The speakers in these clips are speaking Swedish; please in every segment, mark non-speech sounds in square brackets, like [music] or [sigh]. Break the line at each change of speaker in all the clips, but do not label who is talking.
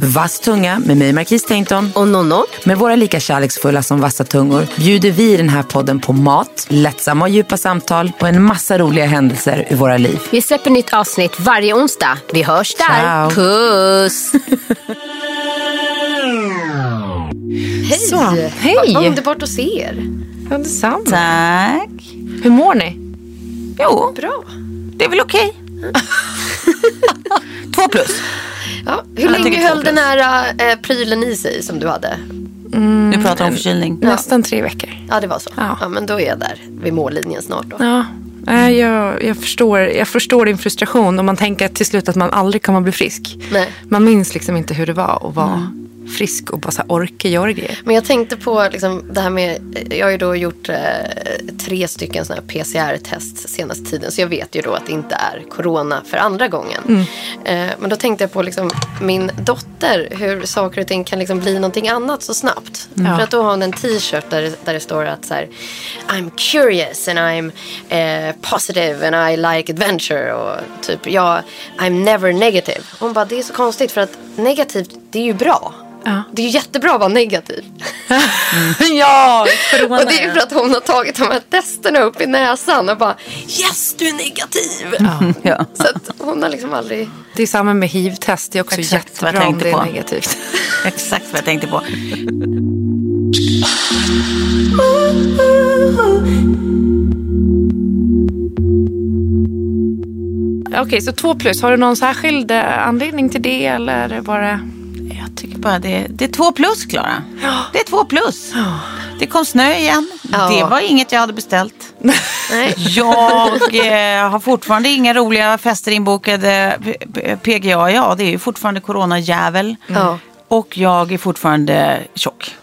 Vass tunga med mig, Marquis Tainton.
Och Nonno.
Med våra lika kärleksfulla som vassa tungor bjuder vi i den här podden på mat, lättsamma och djupa samtal och en massa roliga händelser ur våra liv.
Vi släpper nytt avsnitt varje onsdag. Vi hörs där.
Ciao.
Puss! [laughs] Hej!
Så, hej.
Vad underbart att se er.
Ja, detsamma.
Tack.
Hur mår ni?
Jo,
Bra.
det är väl okej. [laughs] Två plus.
Ja, hur
Jag
länge höll den här äh, prylen i sig som du hade?
Du pratar om förkylning.
Nästan tre veckor.
Ja, det var så.
Ja.
Ja. men då är jag där vid mållinjen snart då.
Ja, nej, jag, jag, förstår, jag förstår din frustration om man tänker till slut att man aldrig kommer att bli frisk.
Nej.
Man minns liksom inte hur det var att vara frisk och bara så här orka göra grejer.
Men jag tänkte på liksom, det här med, jag har ju då gjort eh, tre stycken såna här PCR-test senaste tiden. Så jag vet ju då att det inte är corona för andra gången. Eh, men då tänkte jag på liksom, min dotter, hur saker och ting kan liksom bli någonting annat så snabbt.
Ja.
För att då har hon en t-shirt där, det- där det står att så här, I'm curious and I'm eh, positive and I like adventure. Och typ, ja, I'm never negative. Hon bara, det är så konstigt för att negativt, det är ju bra.
Ja.
Det är ju jättebra att vara negativ. [laughs]
ja, corona.
Och det är ju för att hon har tagit de här testerna upp i näsan och bara Yes, du är negativ!
Ja.
Så att hon har liksom aldrig...
Det är samma med hiv-test. Det är också
Exakt vad jag
jättebra om det är
på.
negativt. [laughs]
Exakt vad jag tänkte på.
Okej, så två plus. Har du någon särskild eh, anledning till det eller bara...
Jag tycker bara det, det är två plus, Klara. Det är två plus. Det kom snö igen.
Ja.
Det var inget jag hade beställt.
Nej.
Jag eh, har fortfarande inga roliga fester inbokade. PGA, ja, det är ju fortfarande coronajävel.
Ja.
Och jag är fortfarande tjock.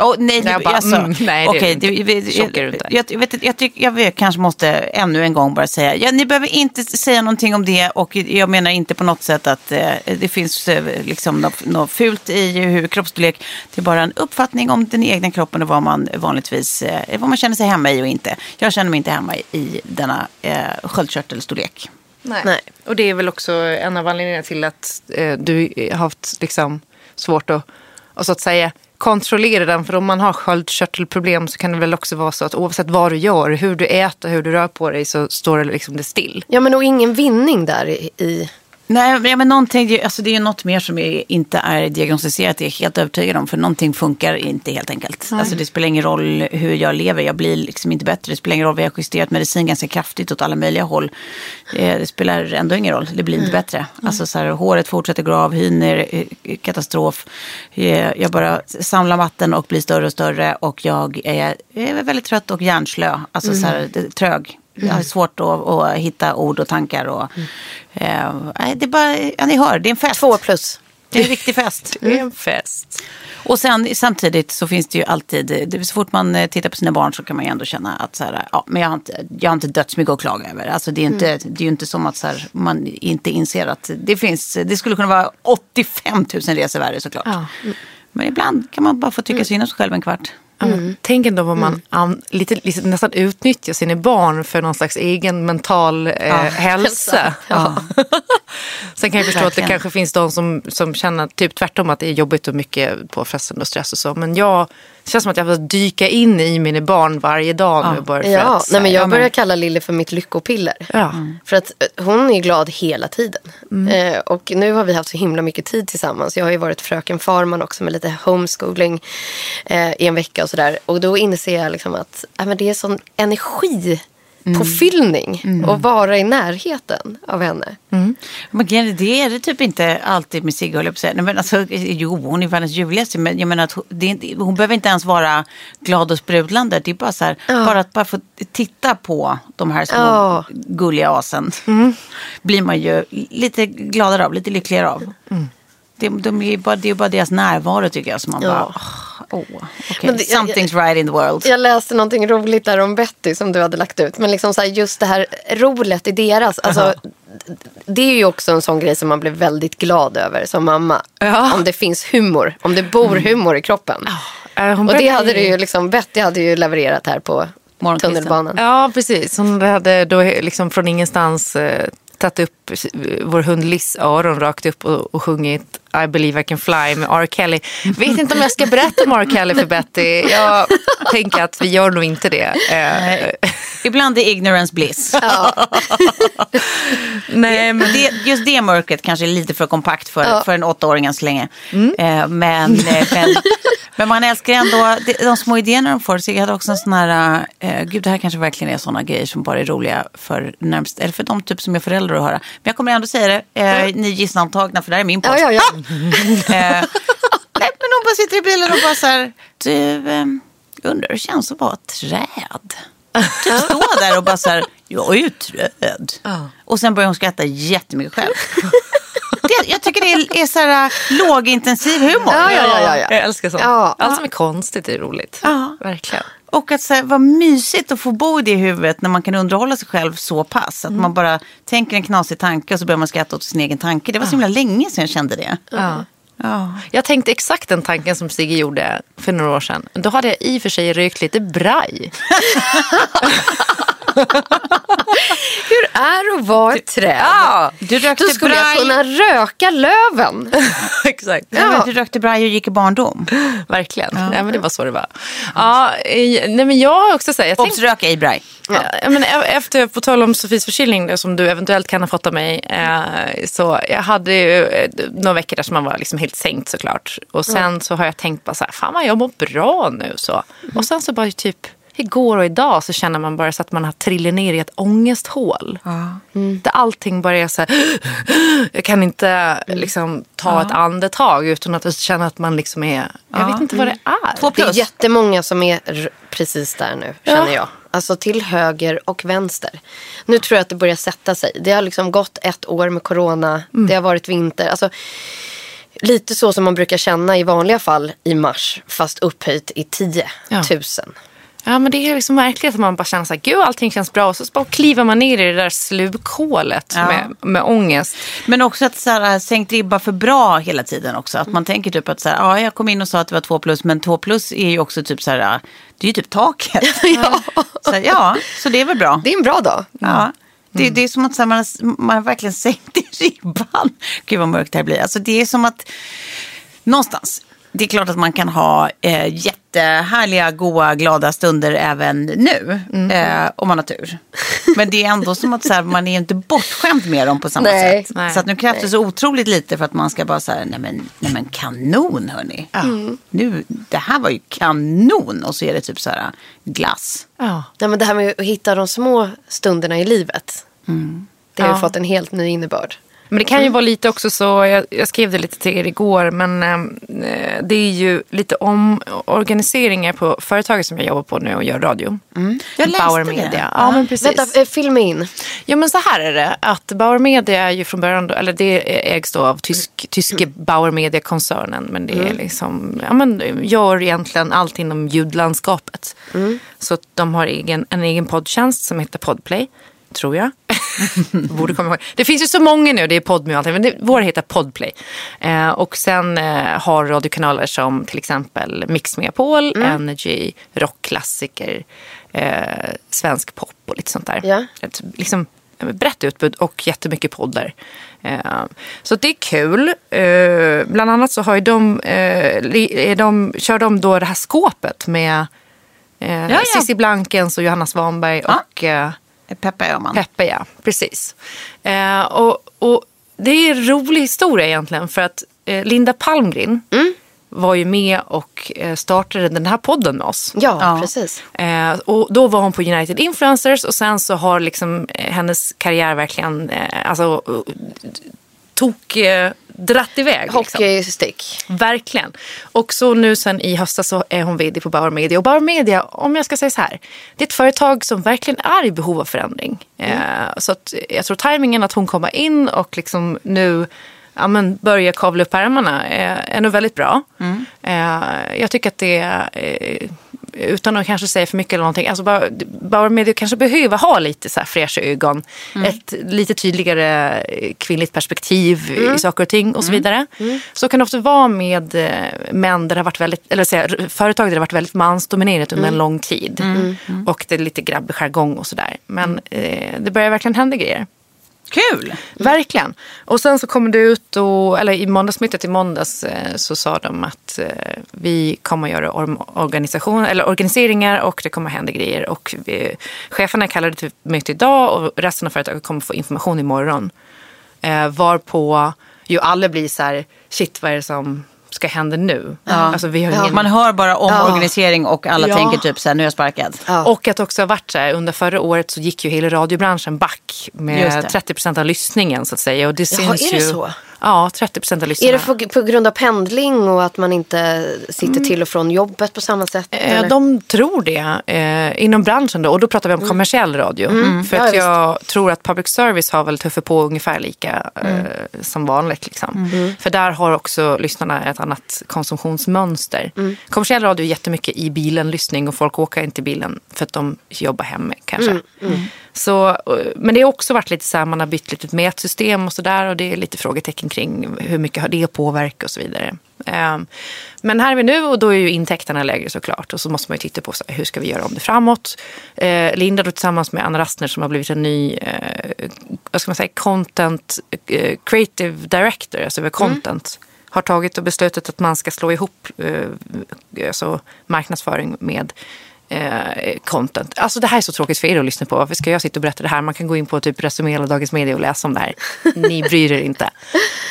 Oh, nej,
Jag bara,
alltså,
mm, nej, inte.
det-
Tjock är du inte.
Jag, jag, vet, jag, tyck, jag vet, kanske måste ännu en gång bara säga, ja, ni behöver inte säga någonting om det och jag menar inte på något sätt att eh, det finns eh, liksom något, något fult i hur kroppsstorlek. Det är bara en uppfattning om den egna kroppen och vad man vanligtvis, eh, vad man känner sig hemma i och inte. Jag känner mig inte hemma i, i denna eh, sköldkörtelstorlek.
Nej.
Nej.
Och det är väl också en av anledningarna till att eh, du har haft liksom, svårt att, att så att säga kontrollera den. För om man har sköldkörtelproblem så kan det väl också vara så att oavsett vad du gör, hur du äter, hur du rör på dig så står det liksom det still.
Ja, men och ingen vinning där i...
Nej, men- någonting, alltså det är ju något mer som är, inte är diagnostiserat, det är jag helt övertygad om. För någonting funkar inte helt enkelt. Alltså det spelar ingen roll hur jag lever, jag blir liksom inte bättre. Det spelar ingen roll, vi har justerat medicin ganska kraftigt åt alla möjliga håll. Eh, Det spelar ändå ingen roll, det blir inte bättre. Alltså så här, håret fortsätter gå av, hyner, eh, katastrof. Eh, Jag bara samlar matten och blir större och större. Och jag är, är väldigt trött och hjärnslö, alltså så här, det- trög. Jag har svårt att, att hitta ord och tankar. Och, eh, nej, det är bara, ja, ni hör, det är en fest.
två plus.
Det är en riktig fest. [laughs]
Det är en fest.
Och sen samtidigt så finns det ju alltid, så fort man eh, tittar på sina barn så kan man ju ändå känna att så här, ja, men jag har inte, jag har inte dödsmycket att klaga över. Alltså det är, inte,
Mm.
det är ju inte som att så här, man inte inser att det finns, det skulle kunna vara 85 000 resor värre såklart.
Ja.
Men ibland kan man bara få
Mm.
tycka synd om sig själv en kvart.
Ja, men Tänk ändå vad man an, lite, lite, nästan utnyttjar sina barn för någon slags egen mental eh, hälsa. Ja. [laughs] Sen kan jag förstå att det
Verkligen.
kanske finns de som, som känner typ tvärtom att det är jobbigt och mycket påfrestande och stress och så. Men jag, det känns som att jag får dyka in i mina barn varje dag nu. Bara för
Ja,
att,
nej, men jag
ja,
börjar kalla Lille för mitt lyckopiller.
Ja.
För att eh, hon är glad hela tiden.
Mm.
Eh, och nu har vi haft så himla mycket tid tillsammans. Jag har ju varit fröken Farman också med lite homeschooling eh, i en vecka och sådär. Och då inser jag liksom att äh, men det är sån energi
Mm.
påfyllning att vara i närheten av henne.
Men grejen är, det är det typ inte alltid med Sigge, höll jag på att säga. Men alltså, Jo, hon är världens ljuvligaste, men jag menar att hon, det hon behöver inte ens vara glad och sprudlande. Det är bara så här, bara att bara få titta på de här små
Ja.
gulliga asen blir man ju lite gladare av, lite lyckligare av. Det, de är bara, det är bara deras närvaro tycker jag som man
Ja.
bara, oh, okay.
det- jag-
something's right in the world.
Jag läste någonting roligt där om Betty som du hade lagt ut. Men liksom så här, just det här rolet i deras. Alltså, det är ju också en sån grej som man blir väldigt glad över som mamma.
Ja.
Om det finns humor. Om det bor humor i kroppen.
Eh, hon
Och det hade det ju liksom, Betty hade ju levererat här på tunnelbanan.
Ja, precis. Hon hade då liksom från ingenstans eh, tagit upp vår hund Liz öron rakt upp och, och sjungit I believe I can fly med R. Kelly. Vet inte om jag ska berätta om R. Kelly för Betty. Jag tänker att vi gör nog inte det. Eh, Nej.
Ibland är ignorance bliss. [laughs]
nej, men
det, just det mörkret kanske är lite för kompakt för,
Ja.
för en åttaåring än så länge. Eh, men, eh, men, men man älskar ändå de, små idéerna de får. Så jag hade också en sån här, eh, gud det här kanske verkligen är såna grejer som bara är roliga för närmast, eller för de typ som är föräldrar att höra. Men jag kommer ändå säga det, eh, ni är gissnantagna för det här är min podd.
Ja, ja, ja. [laughs]
Eh, nej, men de bara sitter i bilen och bara så här, du, eh, undrar hur det känns att vara ett träd? Typ stå där och bara så här, jag är ju träd. Och sen börjar hon skratta jättemycket själv. [laughs] Det, jag tycker det är, är så här lågintensiv humor.
Ja, ja, ja, ja, ja.
jag älskar sånt.
Ja.
Allt som är konstigt är roligt.
Ja.
Verkligen.
Och att så här, vad mysigt att få bo i det huvudet när man kan underhålla sig själv så pass. Att man bara tänker en knasig tanke och så börjar man skratta åt sin egen tanke. Det var så himla länge sedan jag kände det.
Ja.
Ja.
Jag tänkte exakt den tanken som Sigge gjorde för några år sedan. Då hade jag i och för sig rökt lite braj. [laughs]
Hur är det att vara ett träd?
Ja,
Du rökte
Då skulle jag
braj.
kunna röka löven. [laughs]
exakt.
Ja. men Du rökte braj och gick i barndom.
Verkligen. Nej, men det var så det var. Ja, nej, men jag har också sagt, jag
Obs,
tänkte,
röka i braj.
ja. men e- efter, på tal om Sofies förkylning som du eventuellt kan ha fått av mig. Eh, så jag hade ju eh, några veckor där som man var liksom helt sänkt såklart. Och sen så har jag tänkt bara så här, fan vad jag mår bra nu så. Och sen så bara typ igår och idag så känner man bara så att man har trillat ner i ett ångesthål. Mm. Där allting bara är så här, [gasps] jag kan inte liksom ta ett andetag utan att känna att man liksom är, jag vet inte vad det är.
Två
Det är
plus.
jättemånga som är precis där nu, känner jag. Alltså till höger och vänster. Nu tror jag att det börjar sätta sig. Det har liksom gått ett år med corona. Det har varit vinter. Alltså, lite så som man brukar känna i vanliga fall i mars. Fast upphöjt i 10
Ja.
000.
Ja, men det är liksom verkligen att man bara känner så här, gud allting känns bra. Och så bara kliver man ner i det där slukhålet
Ja.
med, med ångest.
Men också att så här, sänkt ribba för bra hela tiden också. Att man tänker typ att så här, ja, jag kom in och sa att det var två plus, men två plus är ju också typ så här, det är ju typ taket. [laughs] ja. Så, här, ja, så det är väl bra.
Det är en bra dag.
Ja. Det, det är som att här, man, har, man har verkligen [laughs] sänkt ribban. Gud vad mörkt det här blir. Alltså, det är som att någonstans. Det är klart att man kan ha eh, jättehärliga, goa, glada stunder även nu. Eh, om man har tur. Men det är ändå som att så här, man är inte bortskämd med dem på samma
Nej.
sätt.
Nej.
Så att nu krävs det så otroligt lite för att man ska bara säga, nej men, nej men kanon hörni. Nu, det här var ju kanon. Och så är det typ så här glass.
Ja.
Nej, men det här med att hitta de små stunderna i livet. Det har ju
Ja.
fått en helt ny innebörd.
Men det kan ju vara lite också så, jag, jag skrev det lite till er igår, men eh, det är ju lite omorganiseringar på företaget som jag jobbar på nu och gör radio.
Jag läste
Bauer
det.
Media. Ja, men precis.
Vänta, eh, film in.
Ja men så här är det, att Bauer Media är ju från början, eller det ägs då av tysk, tyske Bauer Media-koncernen. Men det är liksom, ja men gör egentligen allt inom ljudlandskapet. Så att de har egen, en egen poddtjänst som heter Podplay. Tror jag. [laughs] Borde komma ihåg. Det finns ju så många nu, det är Podme och allting, men det, vår heter Podplay. Eh, och sen eh, har radiokanaler som till exempel Mix Megapol, Energy, rockklassiker, eh, svensk pop och lite sånt där.
Ja.
Ett liksom, brett utbud och jättemycket poddar. Eh, så det är kul. Eh, bland annat så har ju de, eh, de, kör de då det här skåpet med. Cissi Blankens och Johanna Svanberg och
Peppe Öhman.
Peppe, ja. Precis. Eh, och, och det är en rolig historia egentligen för att eh, Linda Palmgren var ju med och eh, startade den här podden med oss.
Ja,
Ja.
precis.
Eh, och då var hon på United Influencers och sen så har liksom eh, hennes karriär verkligen eh, alltså, tok eh, dratt iväg. Liksom.
Hockeystick.
Verkligen. Och så nu sen i höstas så är hon vd på Bauer Media. Och Bauer Media, om jag ska säga så här, det är ett företag som verkligen är i behov av förändring. Eh, så att jag tror tajmingen att hon kommer in och liksom nu ja, men börja kavla upp ärmarna är, är nog väldigt bra. Eh, jag tycker att det är, eh, utan att kanske säga för mycket eller någonting, alltså bara, Bauer Media kanske behöver ha lite så här fräscha ögon. Ett lite tydligare eh, kvinnligt perspektiv i saker och ting och så vidare. Så kan det ofta vara med eh, män där det har varit väldigt, eller säga, företag där det har varit väldigt mansdominerat under en lång tid. Och det är lite grabbig jargong och sådär. Men eh, det börjar verkligen hända grejer.
Kul!
Verkligen. Och sen så kom det ut, och, eller i måndagsmötet i måndags eh, så sa de att eh, vi kommer att göra organisation, eller organiseringar och det kommer att hända grejer. Och vi, cheferna kallade till möte idag och resten av företaget kommer få information imorgon. Eh, varpå ju alla blir så här, shit vad är det som ska hända nu? Alltså, vi har ingen...
Man hör bara omorganisering och alla
Ja.
tänker typ så här, nu är jag sparkad.
Ja.
Och att också ha varit så här, under förra året så gick ju hela radiobranschen back med
det.
30 procent av lyssningen så att säga. Och det
Jaha,
syns
är det
ju,
så?
Ja, 30 procent av lyssnarna.
Är det på, på grund av pendling och att man inte sitter till och från jobbet på samma sätt?
Eh? De tror det eh, inom branschen då. Och då pratar vi om kommersiell radio. För
Ja,
att
visst.
jag tror att public service har väl tuffat på ungefär lika eh, som vanligt. Liksom. För där har också lyssnarna ett annat konsumtionsmönster. Kommersiell radio är jättemycket i bilen lyssning och folk åker inte i bilen för att de jobbar hemma kanske. Så, men det har också varit lite så här, man har bytt lite mätsystem och sådär och det är lite frågetecken kring hur mycket har det påverkat och så vidare. Ehm, Men här är vi nu och då är ju intäkterna lägre såklart och så måste man ju titta på så här, hur ska vi göra om det framåt. Eh, Linda då tillsammans med Anna Rastner som har blivit en ny eh, vad ska man säga, content eh, creative director, alltså över content. Har tagit och beslutat att man ska slå ihop eh, alltså marknadsföring med eh, content. Alltså det här är så tråkigt för er att lyssna på. Varför ska jag sitta och berätta det här? Man kan gå in på typ Resumé eller Dagens Media och läsa om det här. Ni bryr er inte.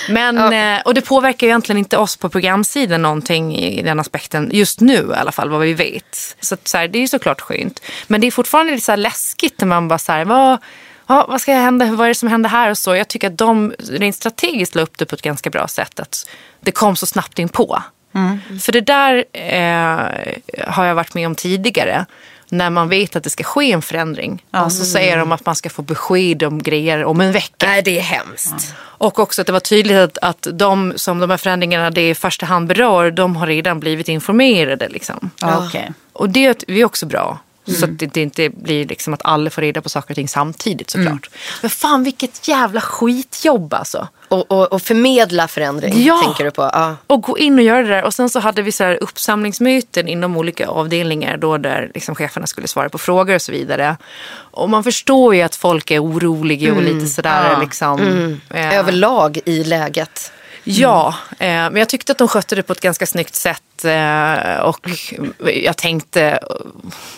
Men, eh, och det påverkar ju egentligen inte oss på programsidan någonting i den aspekten just nu i alla fall vad vi vet. Så, att, så här, det är ju såklart skönt. Men det är fortfarande lite så här läskigt när man bara så här, vad, ja, vad ska hända? Vad är det som händer här och så? Jag tycker att de rent strategiskt la upp det på ett ganska bra sätt. Att det kom så snabbt in på. För det där eh, har jag varit med om tidigare. När man vet att det ska ske en förändring. Och så säger de att man ska få besked om grejer om en vecka.
Nej, det är hemskt.
Och också att det var tydligt att, att de som de här förändringarna det i första hand berör, de har redan blivit informerade. Liksom.
Okej.
Och det är också bra. Så att det inte blir liksom att alla får reda på saker och ting samtidigt såklart. Men fan vilket jävla skitjobb alltså.
Och, och, och förmedla förändring,
Ja.
tänker du på. Ja.
Och gå in och göra det där. Och sen så hade vi så här uppsamlingsmöten inom olika avdelningar då där liksom cheferna skulle svara på frågor och så vidare. Och man förstår ju att folk är oroliga och lite sådär
Ja.
liksom. eh,
Överlag i läget.
Ja, eh, men jag tyckte att de skötte det på ett ganska snyggt sätt. Eh, och jag tänkte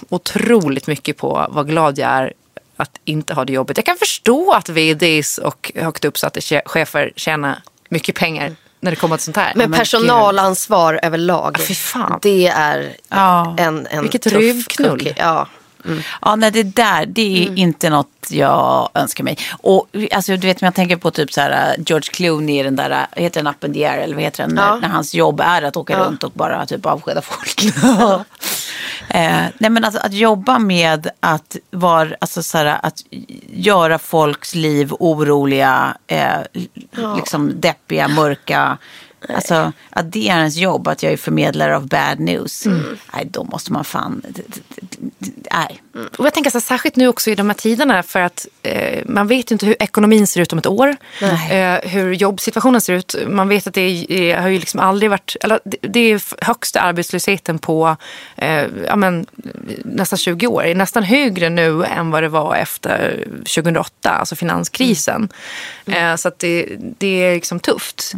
otroligt mycket på vad glad jag är att inte ha det jobbet. Jag kan förstå att vds och högt uppsatta che- chefer tjänar mycket pengar när det kommer till sånt här.
Men personalansvar överlag.
Ja.
Det är
Ja.
en, en
Vilket
tuff
rövknull.
cookie. Ja.
Ja, nej, det där, det är
Mm.
inte något jag önskar mig. Och alltså, du vet, om jag tänker på typ så här, uh, George Clooney, den där, uh, heter den Up in the air, eller vad heter den,
Ja.
när, när hans jobb är att åka runt och bara typ avskeda folk. [laughs] eh, nej, men alltså, att jobba med att vara, alltså så här, att göra folks liv oroliga, eh, liksom deppiga, mörka. Alltså att det är ens jobb, att jag är förmedlare av bad news.
Mm.
Nej, då måste man fan... Nej.
Och jag tänker så här, särskilt nu också i de här tiderna för att eh, man vet ju inte hur ekonomin ser ut om ett år. Eh, hur jobbsituationen ser ut. Man vet att det är, har ju liksom aldrig varit, eller det, det är högsta arbetslösheten på eh, ja, men, nästan 20 år. Det är nästan högre nu än vad det var efter 2008, alltså finanskrisen. Eh, så att det, det är liksom tufft.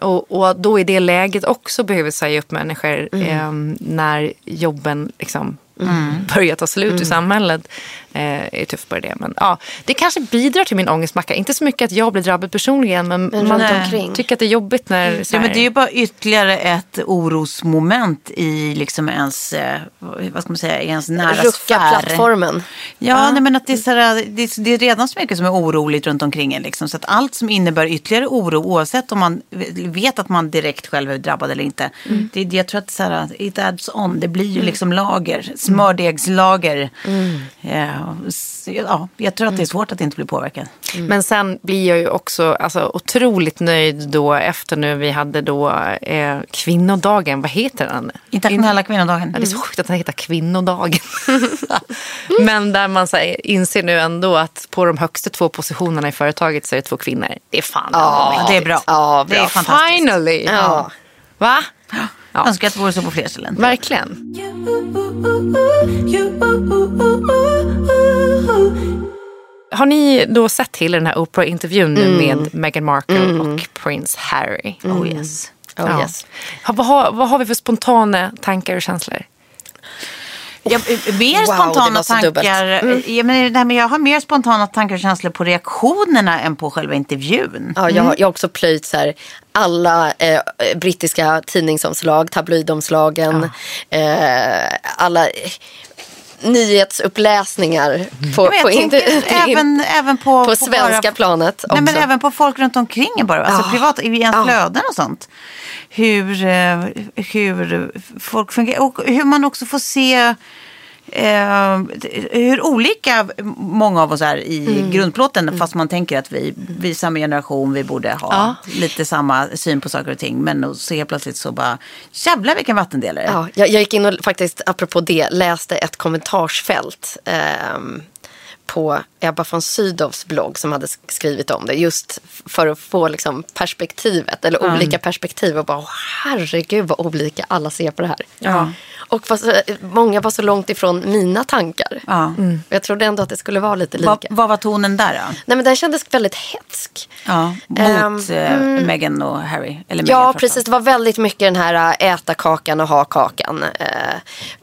Och, och då i det läget också behöver säga upp människor eh, när jobben liksom [laughs] börjar ta slut i samhället. Eh, är tufft på det. Men ja, det kanske bidrar till min ångestmacka. Inte så mycket att jag blir drabbad personligen men,
Men
man tycker att det är jobbigt när... så
Ja, men det är ju bara ytterligare ett orosmoment i liksom ens, eh, vad ska man säga, ens nära
Rucka
sfär.
plattformen.
Ja, nej, men att det, är så här, det, är- det är redan så mycket som är oroligt runt omkring en. Liksom, så att allt som innebär ytterligare oro, oavsett om man vet att man direkt själv är drabbad eller inte. Det, det- jag tror att så här, it adds on. Det blir ju liksom lager, smördegslager. Ja, s- ja, jag tror att det är svårt att inte bli påverkad.
Men sen blir jag ju också alltså, otroligt nöjd då efter nu vi hade då eh, kvinnodagen. Vad heter den?
Internationella kvinnodagen.
Ja, det är så sjukt att den heter kvinnodagen. [laughs] Men där man så här, inser nu ändå att på de högsta två positionerna i företaget så är det två kvinnor. Det är fan
Ja, det är bra.
Ja,
det är
bra.
fantastiskt.
Finally!
Ja.
Va? Ja.
Önskar att det vore så på fler ställen.
Verkligen. Har ni då sett till den här Oprah-intervjun nu med Meghan Markle och Prince Harry?
Oh yes.
Oh, yes.
Ha, vad, har, vad har vi för spontana tankar och känslor?
Jag, eh, mer
Wow,
spontana tankar. eh, Ja, men, nej, men jag har mer spontana tankar och känslor på reaktionerna än på själva intervjun.
Ja, jag, har- jag har också plöjt så här, alla eh, brittiska tidningsomslag, tabloidomslagen, eh, alla nyhetsuppläsningar på,
Ja,
på, inte-
även, [laughs] även på,
på svenska
bara,
planet också.
Nej, men även på folk runt omkring bara. Alltså
Ja.
privat, i ens
Ja.
flöden och sånt. Hur, eh, hur folk fungerar och hur man också får se Eh, hur olika många av oss är i
Mm.
grundplåten fast man tänker att vi, vi är samma generation, vi borde ha
Ja.
lite samma syn på saker och ting. Men så helt plötsligt så bara, jävlar vilken vattendelare.
Ja, jag, jag gick in och faktiskt, apropå det, läste ett kommentarsfält ehm, på Ebba von Sydows blogg som hade sk- skrivit om det. Just för att få liksom, perspektivet, eller olika perspektiv. Och bara, "Åh, herregud vad olika alla ser på det här.
Ja.
Och fast, eh, många var så långt ifrån mina tankar.
Ja.
Och Jag trodde ändå att det skulle vara lite lika.
Vad, vad var tonen där då?
Nej men den kändes väldigt hetsk.
Ja, mot
Ehm,
eh, Meghan och Harry. Eller Meghan
Ja, precis. Det var väldigt mycket den här äh, äta kakan och ha kakan eh,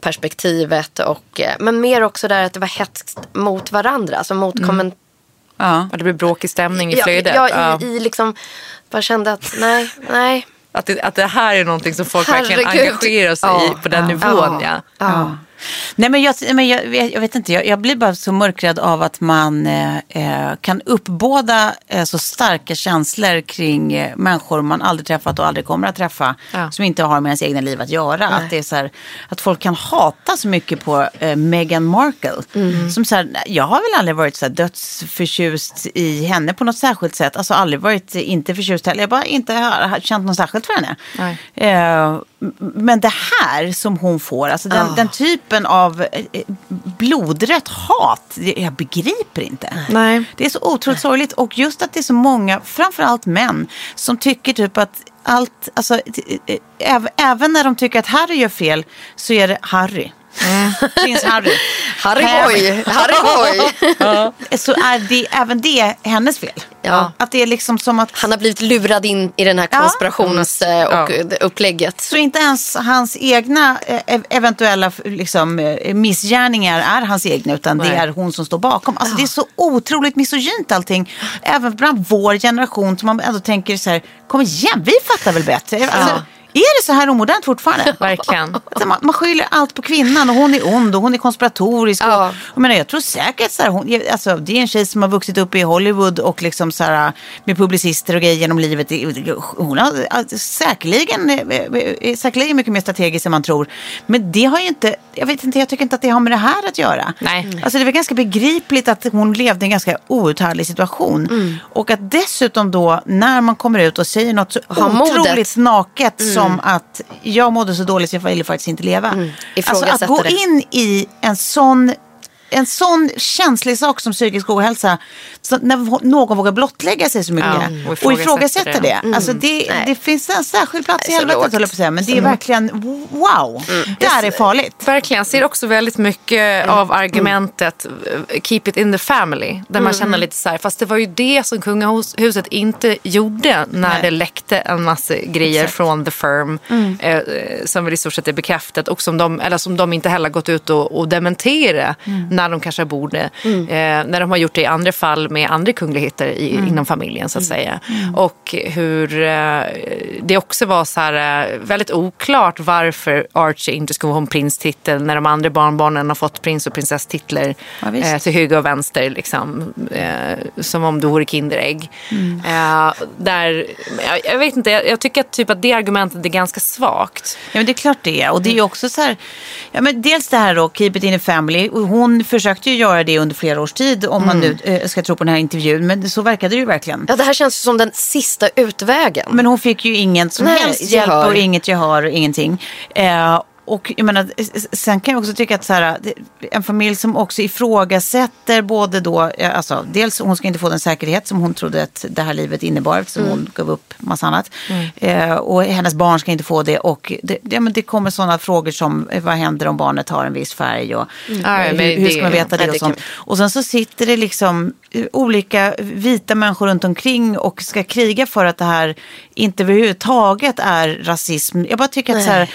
perspektivet. Och, eh, men mer också där att det var hetskt mot varandra. Alltså mot komment-
Ja.
Ja, det blir bråkig stämning i
ja,
flödet.
ja,
Ja.
i, i liksom, bara kände att nej, nej.
Att, det, att det här är någonting som folk verkligen
Herregud.
engagerar sig
Ja.
i på den nivån. Ja.
Ja.
Nej, men jag, men jag, jag vet inte, jag, jag blir bara så mörkrädd av att man eh, eh, kan uppbåda eh, så starka känslor kring eh, människor man aldrig träffat och aldrig kommer att träffa.
Ja.
Som inte har med ens egna liv att göra. Att, det är så här, att folk kan hata så mycket på eh, Meghan Markle. Som så här, jag har väl aldrig varit så här dödsförtjust i henne på något särskilt sätt. Alltså aldrig varit eh, inte förtjust heller. Jag bara inte har, har känt något särskilt för henne. Men det här som hon får, alltså den,
Ah.
den typen av eh, eh, blodrött hat, jag begriper inte.
Nej.
Det är så otroligt sorgligt och just att det är så många, framförallt män, som tycker typ att allt, alltså eh, äv- även när de tycker att Harry gör fel så är det Harry. Prins Harry.
Harry Boy, Harry Boy. [laughs]
Så är det, även det hennes fel.
Ja.
Att det är liksom som att
Han har blivit lurad in i den här
Ja.
konspirations eh, och upplägget.
Så inte ens hans egna eh, ev- eventuella liksom, eh, missgärningar är hans egna utan det
Nej.
är hon som står bakom. Alltså, Det är så otroligt misogynt allting. Även bland vår generation som man ändå tänker så här, kom igen, vi fattar väl bättre. Alltså, Är det så här omodernt fortfarande? [laughs]
Verkligen.
Man, man skyller allt på kvinnan och hon är ond och hon är konspiratorisk.
Ja.
Och, jag, menar, jag tror säkert så här, hon, alltså, det är en tjej som har vuxit upp i Hollywood och liksom så här, med publicister och grejer genom livet. Hon har alltså, säkerligen, eh, är säkerligen mycket mer strategisk än man tror. Men det har ju inte, jag vet inte, jag tycker inte att det har med det här att göra.
Nej.
Alltså det väl ganska begripligt att hon levde i en ganska outhärdlig situation.
Mm.
Och att dessutom då när man kommer ut och säger något så
ha modet.
otroligt naket som att jag mådde så dåligt så jag ville faktiskt inte leva. Alltså att gå in i en sån en sån känslig sak som psykisk ohälsa, så när någon vågar blottlägga sig så mycket
Ja, och
och
ifrågasätter
ifrågasätta det.
det.
Alltså det, det finns en särskild plats i helvetet höll jag på att säga. Men det är verkligen wow. Det här är farligt.
Verkligen. Jag ser också väldigt mycket av argumentet eh, keep it in the family. Där man känner lite så här, fast det var ju det som kungahuset inte gjorde när
Nej.
det läckte en massa grejer från the firm. Eh, eh, som väl i stort sett är bekräftat och som de, eller som de inte heller gått ut och, och dementera när de kanske borde. Eh, när de har gjort det i andra fall med andra kungligheter i, inom familjen så att säga. Och hur eh, det också var så här eh, väldigt oklart varför Archie inte skulle ha en prinstitel när de andra barnbarnen har fått prins och prinsesstitlar
Ja,
eh, till höger och vänster. Liksom, eh, som om det vore Kinderägg. Eh, där, jag, jag vet inte, jag, jag tycker att, typ att det argumentet är ganska svagt.
Ja, men det är klart det är. Och det är ju också så här, ja, men dels det här då, keep it in the family. Hon försökte ju göra det under flera års tid om man nu eh, ska tro på den här intervjun. Men så verkade det ju verkligen.
Ja, det här känns som den sista utvägen.
Men hon fick ju ingen som
Nej,
helst
gehör.
hjälp och inget gehör och ingenting. Eh, och jag menar, sen kan jag också tycka att så här, en familj som också ifrågasätter både då, eh, alltså dels hon ska inte få den säkerhet som hon trodde att det här livet innebar eftersom
Mm.
hon gav upp massa annat. Eh, och hennes barn ska inte få det och det, det, men det kommer sådana frågor som eh, vad händer om barnet har en viss färg och
Mm.
Ja,
eh, hur, hur
det-
ska man veta det
nej,
och sånt. Och sen så sitter det liksom olika vita människor runt omkring och ska kriga för att det här inte överhuvudtaget är rasism. Jag bara tycker att så här,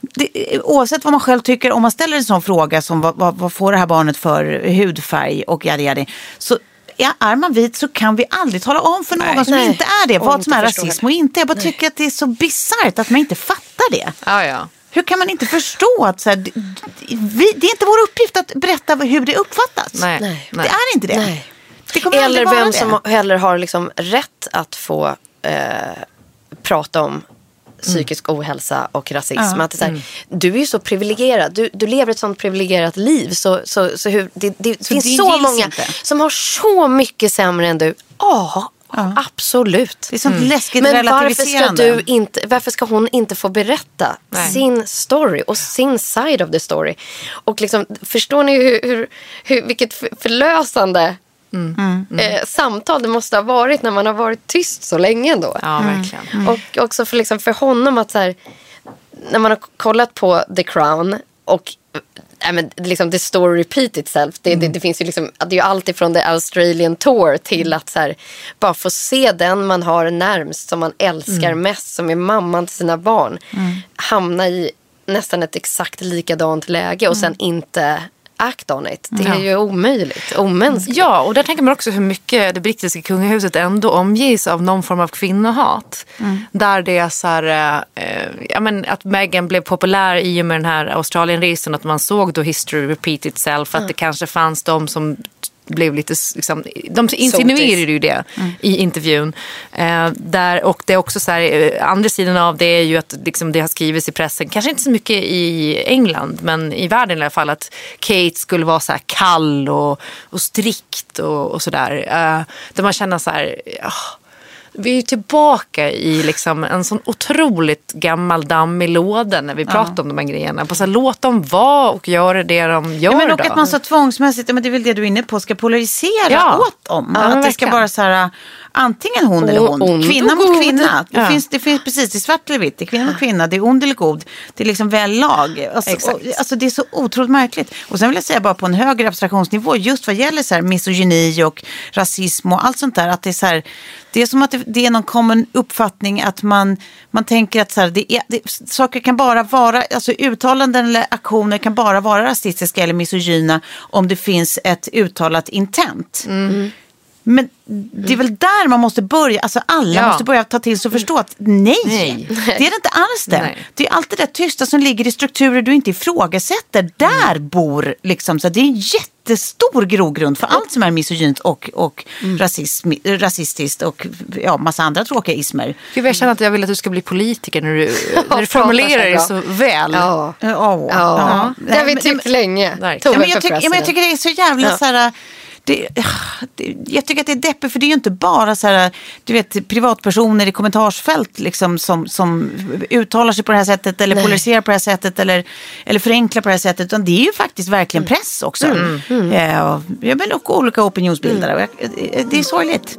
det, oavsett vad man själv tycker, om man ställer en sån fråga som vad, vad, vad får det här barnet för hudfärg och yadi yadi, så ja, är man vit så kan vi aldrig tala om för någon som
Nej.
inte är det
Och
vad som är rasism och inte. Jag bara tycker att det är så bisarrt att man inte fattar det.
Ja, ja.
Hur kan man inte förstå att så här, vi, det är inte vår uppgift att berätta hur det uppfattas.
Nej.
Nej.
Det är inte det.
Nej.
det
Eller vem
det.
som heller har liksom rätt att få eh, prata om psykisk ohälsa och rasism.
Ja.
Att det är här, Du är ju så privilegierad. Du, du lever ett sånt privilegierat liv. Så, så, så hur, det, det
Så
finns
det
så många
inte?
som har så mycket sämre än du. Ja, absolut.
Det är sånt läskigt
Men varför ska, du inte, varför ska hon inte få berätta
Nej.
sin story och sin side of the story? Och liksom, förstår ni hur, hur, hur, vilket för- förlösande Eh, samtal det måste ha varit när man har varit tyst så länge ändå.
Ja, verkligen.
Och också för, liksom, för honom att så här, när man har kollat på The Crown och äh, men, liksom, the story repeat itself. Det, det, det finns ju liksom, det är ju allt ifrån the Australian tour till att så här, bara få se den man har närmst, som man älskar mest, som är mamman till sina barn, hamna i nästan ett exakt likadant läge och sen inte act on it. Det är
Ja.
ju omöjligt, omänskligt.
Ja, och där tänker man också hur mycket det brittiska kungahuset ändå omges av någon form av kvinnohat. Där det är så här, eh, ja, men att Meghan blev populär i och med den här Australienresan. Att man såg då history repeat itself. Att det kanske fanns de som blev lite, liksom, de insinuerade ju det i intervjun. Eh, där, och det är också så här, eh, andra sidan av det är ju att liksom, det har skrivits i pressen, kanske inte så mycket i England, men i världen i alla fall, att Kate skulle vara så här kall och, och strikt och, och sådär. Eh, där man känner så här, ja, vi är ju tillbaka i liksom en sån otroligt gammal dammig låda när vi pratar om de här grejerna. Bara så här, låt dem vara och göra det de gör
Ja, men och
då.
att man så tvångsmässigt, men det är väl det du är inne på, ska polarisera
Ja.
åt dem.
Ja,
att det ska vara så här, antingen hon eller hon.
ond
Kvinna mot kvinna. Det, finns, det finns precis, det är svart eller vitt. Det är kvinna mot kvinna, det är ond eller god. Det är liksom väl lag. Alltså,
Exakt.
och, alltså det är så otroligt märkligt. Och sen vill jag säga bara på en högre abstraktionsnivå, just vad gäller så här misogyni och rasism och allt sånt där. Att det är så här, det är som att det, det är någon common uppfattning att man, man tänker att så här, det är, det, saker kan bara vara, alltså uttalanden eller aktioner kan bara vara rasistiska eller misogyna om det finns ett uttalat intent. Mm. Men det är väl där man måste börja, alltså alla
Ja.
måste börja ta till sig och förstå att nej,
Nej.
det är det inte alls det.
Nej.
Det är allt det där tysta som ligger i strukturer du inte ifrågasätter. Där bor liksom, så det är en jättestor grogrund för allt som är misogynt och, och rasism, rasistiskt och ja, massa andra tråkiga ismer.
Gud, jag känner att jag vill att du ska bli politiker när du, [laughs] när du formulerar
bra.
så väl.
Ja.
Ja, ja.
Ja, det har vi tyckt länge.
Ja, men jag,
för
tycker, ja, men jag tycker det är så jävla
Ja.
så här, det, det, jag tycker att det är deppigt för det är ju inte bara så här, du vet, privatpersoner i kommentarsfält liksom, som, som uttalar sig på det här sättet eller polariserar på det här sättet eller, eller förenklar på det här sättet. Utan det är ju faktiskt verkligen
Mm.
press också. Eh, och, ja, men och olika opinionsbildare.
Mm.
Och jag- Det är sorgligt.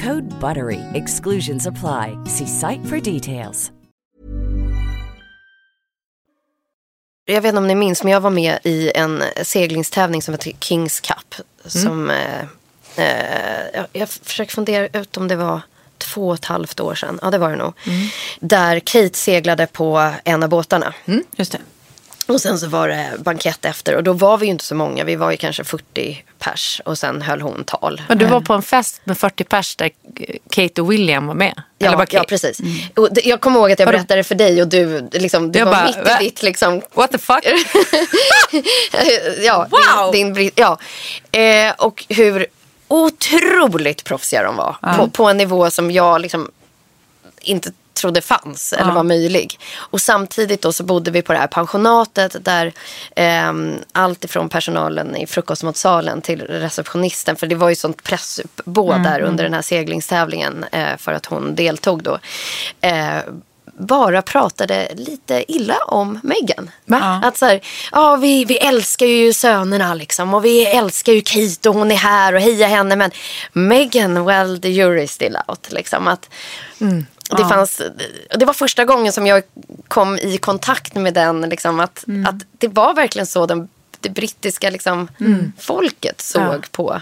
Code BUTTERY. Exclusions apply. See site for details.
Jag vet inte om ni minns, men jag var med i en seglingstävling som heter Kings Cup. Som, eh, eh, jag, jag försöker fundera ut om det var två och ett halvt år sedan. Ja, det var det nog. Där Kate seglade på en av båtarna.
Mm, just det.
Och sen så var det bankett efter. Och då var vi ju inte så många. Vi var ju kanske 40 pers. Och sen höll hon tal.
Men du var på en fest med 40 pers där Kate och William var med?
Ja, ja, precis. Och det, jag kommer ihåg att jag berättade för dig och du, liksom, du
Jag
var
bara,
mitt
va?
i ditt liksom,
What the fuck? [laughs]
ja,
Wow!
din, din, ja. Eh, och hur otroligt proffsiga de var. På, på en nivå som jag liksom inte trodde fanns eller var möjlig. Och samtidigt då så bodde vi på det här pensionatet där ehm, allt ifrån personalen i frukostmatsalen till receptionisten, för det var ju sånt pressuppbåd
Mm,
där under den här seglingstävlingen eh, för att hon deltog då. Eh, bara pratade lite illa om Meghan.
Va?
Att så här, ja vi, vi älskar ju sönerna liksom och vi älskar ju Kate och hon är här och heja henne men Meghan, well the jury is still out. Liksom. Att det, fanns, det var första gången som jag kom i kontakt med den, liksom, att, att det var verkligen så den, det brittiska liksom, folket såg
Ja.
på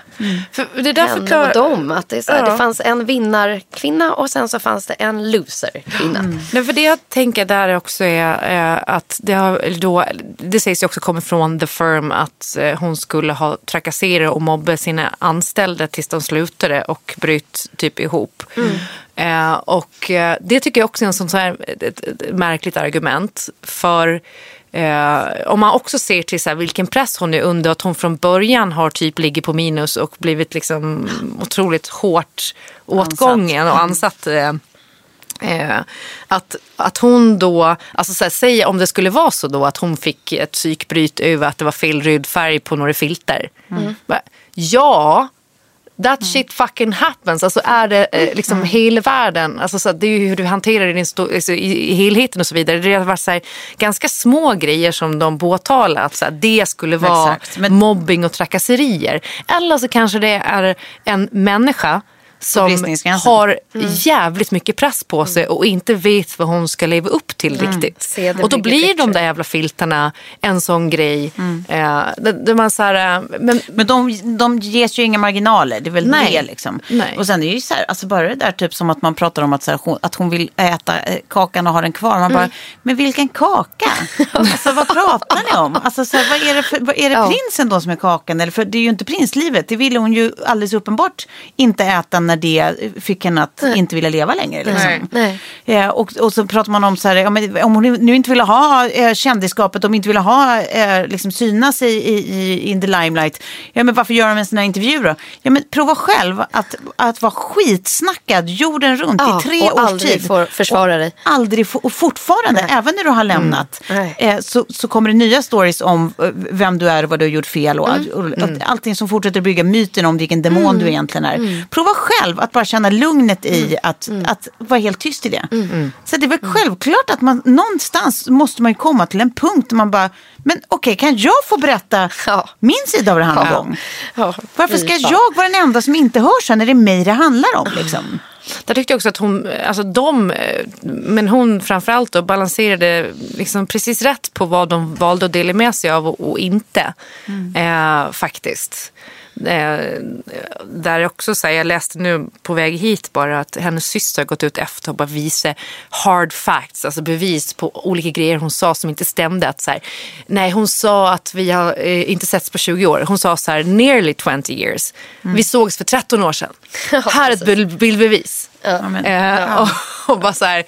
För det där
henne
förklarar...
och dem. Att det, så här,
Ja.
det fanns en vinnarkvinna och sen så fanns det en loserkvinna.
Men för det jag tänker där också är eh, att det, har, då, det sägs ju också kommer från The Firm att eh, hon skulle ha trakasserat och mobbat sina anställda tills de slutade och bryt typ ihop. Eh, och eh, det tycker jag också är en sån så här, ett, ett, ett märkligt argument. För eh, om man också ser till så här, vilken press hon är under, att hon från början har typ ligger på minus och blivit liksom otroligt hårt åtgången och ansatt. Eh, Eh, att, att hon då, alltså så här, säg om det skulle vara så då att hon fick ett psykbryt över att det var fel röd färg på några filter. Bara, Ja, that shit fucking happens. Alltså är det eh, liksom hela världen, alltså så det är ju hur du hanterar det i, alltså, i, i helheten och så vidare. Det har varit så här, ganska små grejer som de påtalar att så här, det skulle vara
Exakt, men-
mobbing och trakasserier. Eller så kanske det är en människa som har jävligt mycket press på sig och inte vet vad hon ska leva upp till riktigt.
Se the
Och då blir de
picture.
där jävla filtarna en sån grej. Eh, där, man så här, eh, men,
Men de, de ges ju inga marginaler, det är väl
Nej.
det liksom.
Nej.
Och sen är det ju så här, alltså bara det där typ som att man pratar om att, så här, hon, att hon vill äta eh, kakan och ha den kvar. Man bara,
Mm.
men vilken kaka? [laughs] alltså vad pratar ni om? Alltså så här, vad är det, för, vad är det
Ja.
prinsen då som är kakan? Eller för det är ju inte prinslivet, det ville hon ju alldeles uppenbart inte äta när det fick henne att inte vilja leva längre. Liksom.
Nej.
Eh, och, och så pratar man om så här, ja, om hon nu inte ville ha eh, kändisskapet, om hon inte ville ha, eh, liksom synas i, i, i in the limelight, ja men varför gör de en sån här intervju då? Ja men prova själv att, att vara skitsnackad jorden runt
Ja,
i tre
och
års
aldrig
tid.
får försvara dig.
Aldrig, få- och fortfarande, även när du har lämnat,
Nej.
eh, så, så kommer det nya stories om eh, vem du är och vad du har gjort fel. Och, och, och allting som fortsätter bygga myten om vilken demon du egentligen är. Prova själv att bara känna lugnet i att, att vara helt tyst i det. Så det är väl självklart att man någonstans måste man komma till en punkt där man bara, men okej, kan jag få berätta [laughs]
Ja.
min sida av det här någon
Ja.
gång?
Ja,
Varför ska jag vara den enda som inte hörs sen när det är mig det handlar om? Liksom?
Där tyckte jag också att hon, alltså de, men hon framförallt då balanserade liksom precis rätt på vad de valde att dela med sig av och, och inte. Eh, faktiskt. Eh, där också så här, jag läste nu på väg hit bara att hennes syster har gått ut efter och bara visat hard facts, alltså bevis på olika grejer hon sa som inte stämde. Att så här, nej, hon sa att vi har eh, inte setts på 20 år. Hon sa så här, nearly 20 years. Vi sågs för 13 år sedan. [laughs] Här är ett bild- bildbevis.
Ja, men,
Eh, och, och bara så här,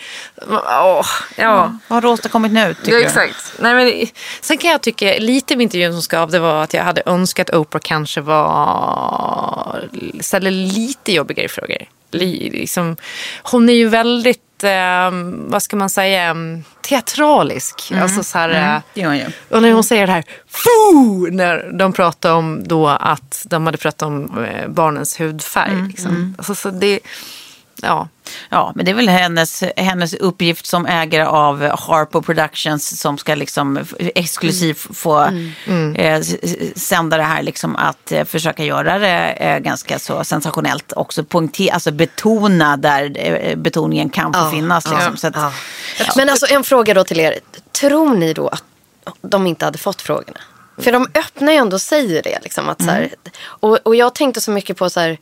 åh, ja.
Vad har du åstadkommit nu? Tycker
Ja,
du?
exakt. Nej, men, sen kan jag tycka, lite med intervjun som skav, det var att jag hade önskat Oprah kanske var, ställde lite jobbigare frågor. Li, liksom, hon är ju väldigt, eh, vad ska man säga, mm, teatralisk. Alltså så här, eh,
Det gör hon ju.
och när hon säger det här, Foo! när de pratar om då att de hade pratat om eh, barnens hudfärg. liksom. Alltså, så det, ja.
Ja, men det är väl hennes, hennes uppgift som ägare av Harpo Productions som ska liksom exklusivt få Eh, s- s- sända det här, liksom att eh, försöka göra det eh, ganska så sensationellt. Också poängtera, alltså betona där eh, betoningen kan få
Ja,
finnas. Liksom.
ja,
så att,
ja. Men alltså en fråga då till er. Tror ni då att de inte hade fått frågorna? För de öppnar ju ändå och säger det. Liksom, att så här, och, och jag tänkte så mycket på så här,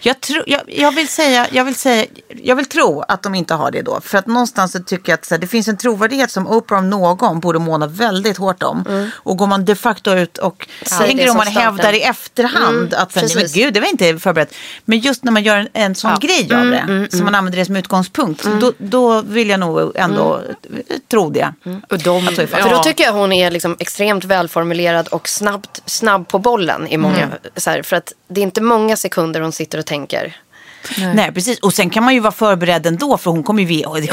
Jag, tro, jag, jag, vill säga, jag, vill säga, jag vill tro att de inte har det då. För att någonstans så tycker jag att här, det finns en trovärdighet som Oprah om någon borde måna väldigt hårt om. Och går man de facto ut och
Säger
tänker om
som
man hävdar i efterhand att så här, nej, men gud, det var inte förberett. Men just när man gör en, en sån grej av det, så man använder det som utgångspunkt, då, då vill jag nog ändå tro det.
Och de,
Att så är fallet.
För då
ja.
tycker jag hon är liksom extremt välformulerad och snabbt, snabb på bollen i många. Så här, för att det är inte många sekunder hon sitter och tänker.
Nej. precis. Och sen kan man ju vara förberedd ändå, för hon kommer ju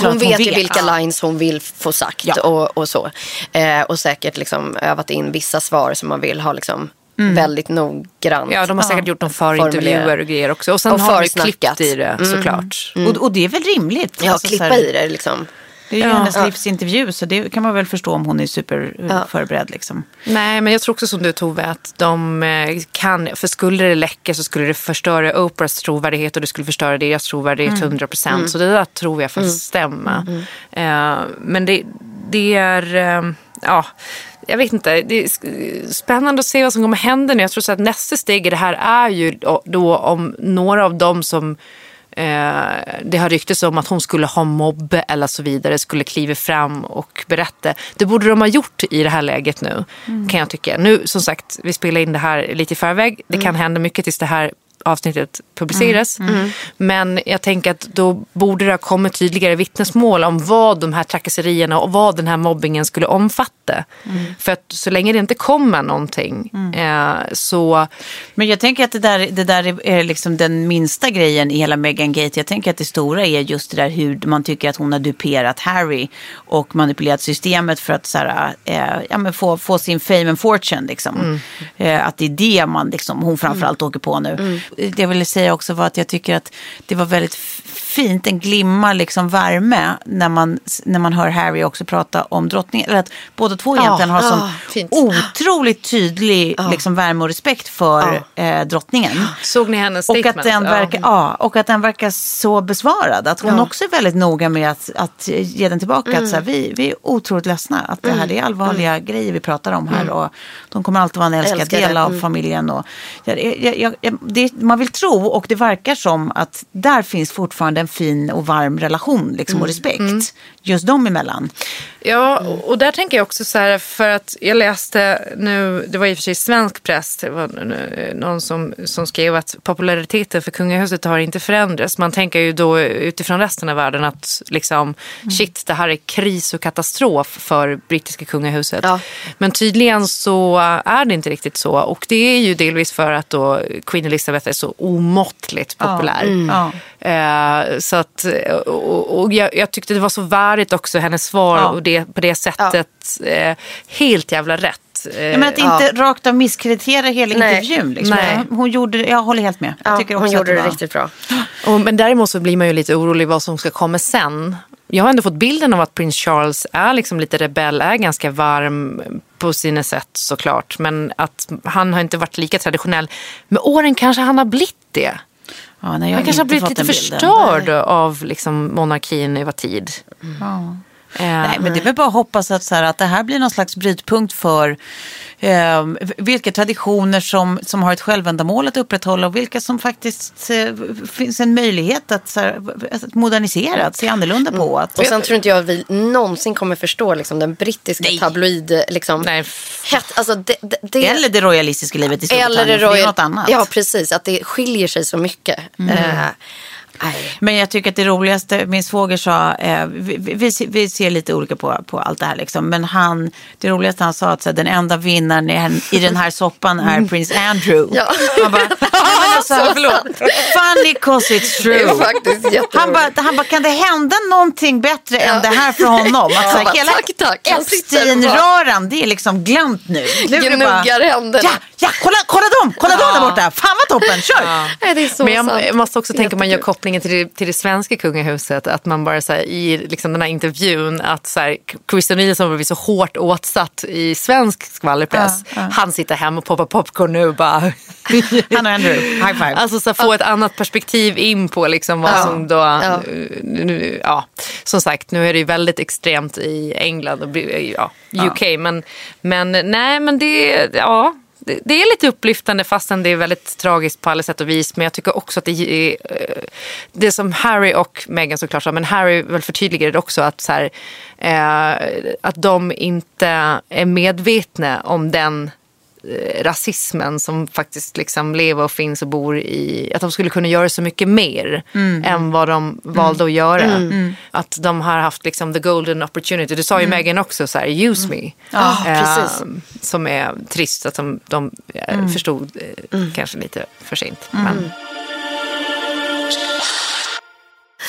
Hon
att
vet, ju vilka
Ja.
lines hon vill få sagt
Ja.
och, och så. Eh, och säkert liksom övat in vissa svar som man vill ha liksom väldigt noggrant.
Ja, de har säkert gjort någon förintervjuer och grejer också. Och sen
Och
har de klippt i det såklart.
Och, och det är väl rimligt?
Ja,
Alltså, så
klippa
här-
i det liksom.
Det är ju
Ja.
hennes
Ja.
livsintervju så det kan man väl förstå om hon är super
Ja.
förberedd liksom.
Nej, men jag tror också som du Tove att de eh, kan, för skulle det läcka så skulle det förstöra Oprahs trovärdighet och det skulle förstöra deras trovärdighet 100 procent. Så det där tror jag faktiskt stämmer. Eh, men det, det är, eh, ja, jag vet inte, det är spännande att se vad som kommer hända nu. Jag tror så att nästa steg i det här är ju då- om några av dem som det har ryktats om att hon skulle ha mobb eller så vidare, skulle kliva fram och berätta. Det borde de ha gjort i det här läget nu, kan jag tycka. Nu, som sagt, vi spelar in det här lite i förväg. Det kan hända mycket tills det här avsnittet publiceras. Men jag tänker att då borde det ha kommit tydligare vittnesmål om vad de här trakasserierna och vad den här mobbingen skulle omfatta. För att så länge det inte kommer någonting eh, så
Men jag tänker att det där, det där är- liksom den minsta grejen i hela Meghan Gate. Jag tänker att det stora är just det där hur man tycker att hon har duperat Harry och manipulerat systemet för att så här, eh, ja, men få, få sin fame and fortune. Liksom. Eh, att det är det man, liksom, hon framförallt åker på nu det jag ville säga också var att jag tycker att det var väldigt fint, en glimma liksom värme när man, när man hör Harry också prata om drottningen. Eller att båda två egentligen har sån
ah,
otroligt tydlig liksom, värme och respekt för eh, drottningen.
Såg ni hennes
Och
statement?
att, den verkar, ja. och att den verkar så besvarad. Att hon också är väldigt noga med att, att ge den tillbaka. Att så här, vi, vi är otroligt ledsna. Att det här det är allvarliga grejer vi pratar om här. Och de kommer alltid vara en älskad
Älskade.
del av familjen. Och, jag, jag, jag, det, man vill tro och det verkar som att där finns fortfarande en fin och varm relation liksom, och respekt. Just dem emellan.
Ja, och där tänker jag också så här, för att jag läste nu, det var i och för sig svensk press, det var någon som, som skrev att populariteten för kungahuset har inte förändrats. Man tänker ju då utifrån resten av världen att liksom, shit, det här är kris och katastrof för brittiska kungahuset.
Ja.
Men tydligen så är det inte riktigt så. Och det är ju delvis för att då Queen Elizabeth är så omåttligt populär.
Ja.
Eh, så att, och, och jag, jag tyckte det var så värdigt också, hennes svar
Ja.
och det, på det sättet. Eh, helt jävla rätt. Eh,
Ja, men att inte rakt av misskreditera hela
Nej.
intervjun. Liksom.
Nej.
Hon gjorde, jag håller helt med. Jag
Ja,
tycker
hon gjorde det,
var-
riktigt bra.
och, men däremot så blir man ju lite orolig vad som ska komma sen. Jag har ändå fått bilden av att prins Charles är liksom lite rebell, är ganska varm på sina sätt såklart. Men att han har inte varit lika traditionell. Med åren kanske han har blivit det.
Ja, nej, jag
Han kanske har blivit lite förstörd av liksom, monarkin över tid.
Ja.
Eh,
Nej, men det är väl bara att hoppas att, så här, att det här blir någon slags brytpunkt för eh, vilka traditioner som, som har ett självändamål att upprätthålla och vilka som faktiskt eh, finns en möjlighet att, så här, att modernisera, att se annorlunda på. Att,
Och sen tror inte jag att vi någonsin kommer förstå liksom, den brittiska
Nej.
tabloid... Liksom,
Nej.
het, alltså, det, det, det,
eller det royalistiska livet i Storbritannien,
eller det
för det är
royal-
något annat.
Ja, precis. Att det skiljer sig så mycket. Eh, nej.
Men jag tycker att det roligaste, min svåger sa, eh, vi, vi, vi ser lite olika på, på allt det här liksom, men han, det roligaste han sa att så här, den enda vinnaren i, i den här soppan är prins Andrew.
Ja.
Han bara, "Nej, men [laughs] alltså, funny cause it's
Det är
true. Han bara, han bara, kan det hända någonting bättre än det här för honom? Att, så här,
bara,
hela
tack, tack.
Epstein-röran, det är liksom glömt nu. nu är det bara,
Gnuggar händerna.
ja, ja, kolla, kolla dem, kolla dem där borta. Fan vad toppen, kör.
Nej, det är så
Men jag
sant.
måste också tänka, man gör
Jättekul.
Kopplingen till det, till det svenska kungahuset, att man bara så här, i liksom den här intervjun, att så här, Christian Nilsson blivit så hårt åtsatt i svensk skvallerpress. Han sitter hemma och poppar popcorn nu och bara... [laughs]
Han och Andrew, high five.
Alltså så här, få ett annat perspektiv in på liksom vad
Ja.
som då...
Ja.
Nu, ja, som sagt, nu är det ju väldigt extremt i England och ja, UK. Men, men nej, men det... Ja, det, det är lite upplyftande fastän det är väldigt tragiskt på alla sätt och vis. Men jag tycker också att det eh, är det som Harry och Meghan såklart sa, men Harry väl förtydligade det också att, så här, eh, att de inte är medvetna om den rasismen som faktiskt liksom lever och finns och bor i, att de skulle kunna göra så mycket mer än vad de valde att göra. Att de har haft liksom the golden opportunity. Du sa ju Meghan också så här, use me.
Ja,
Eh,
precis.
som är trist att de, de eh, förstod eh, kanske lite för sent. Men.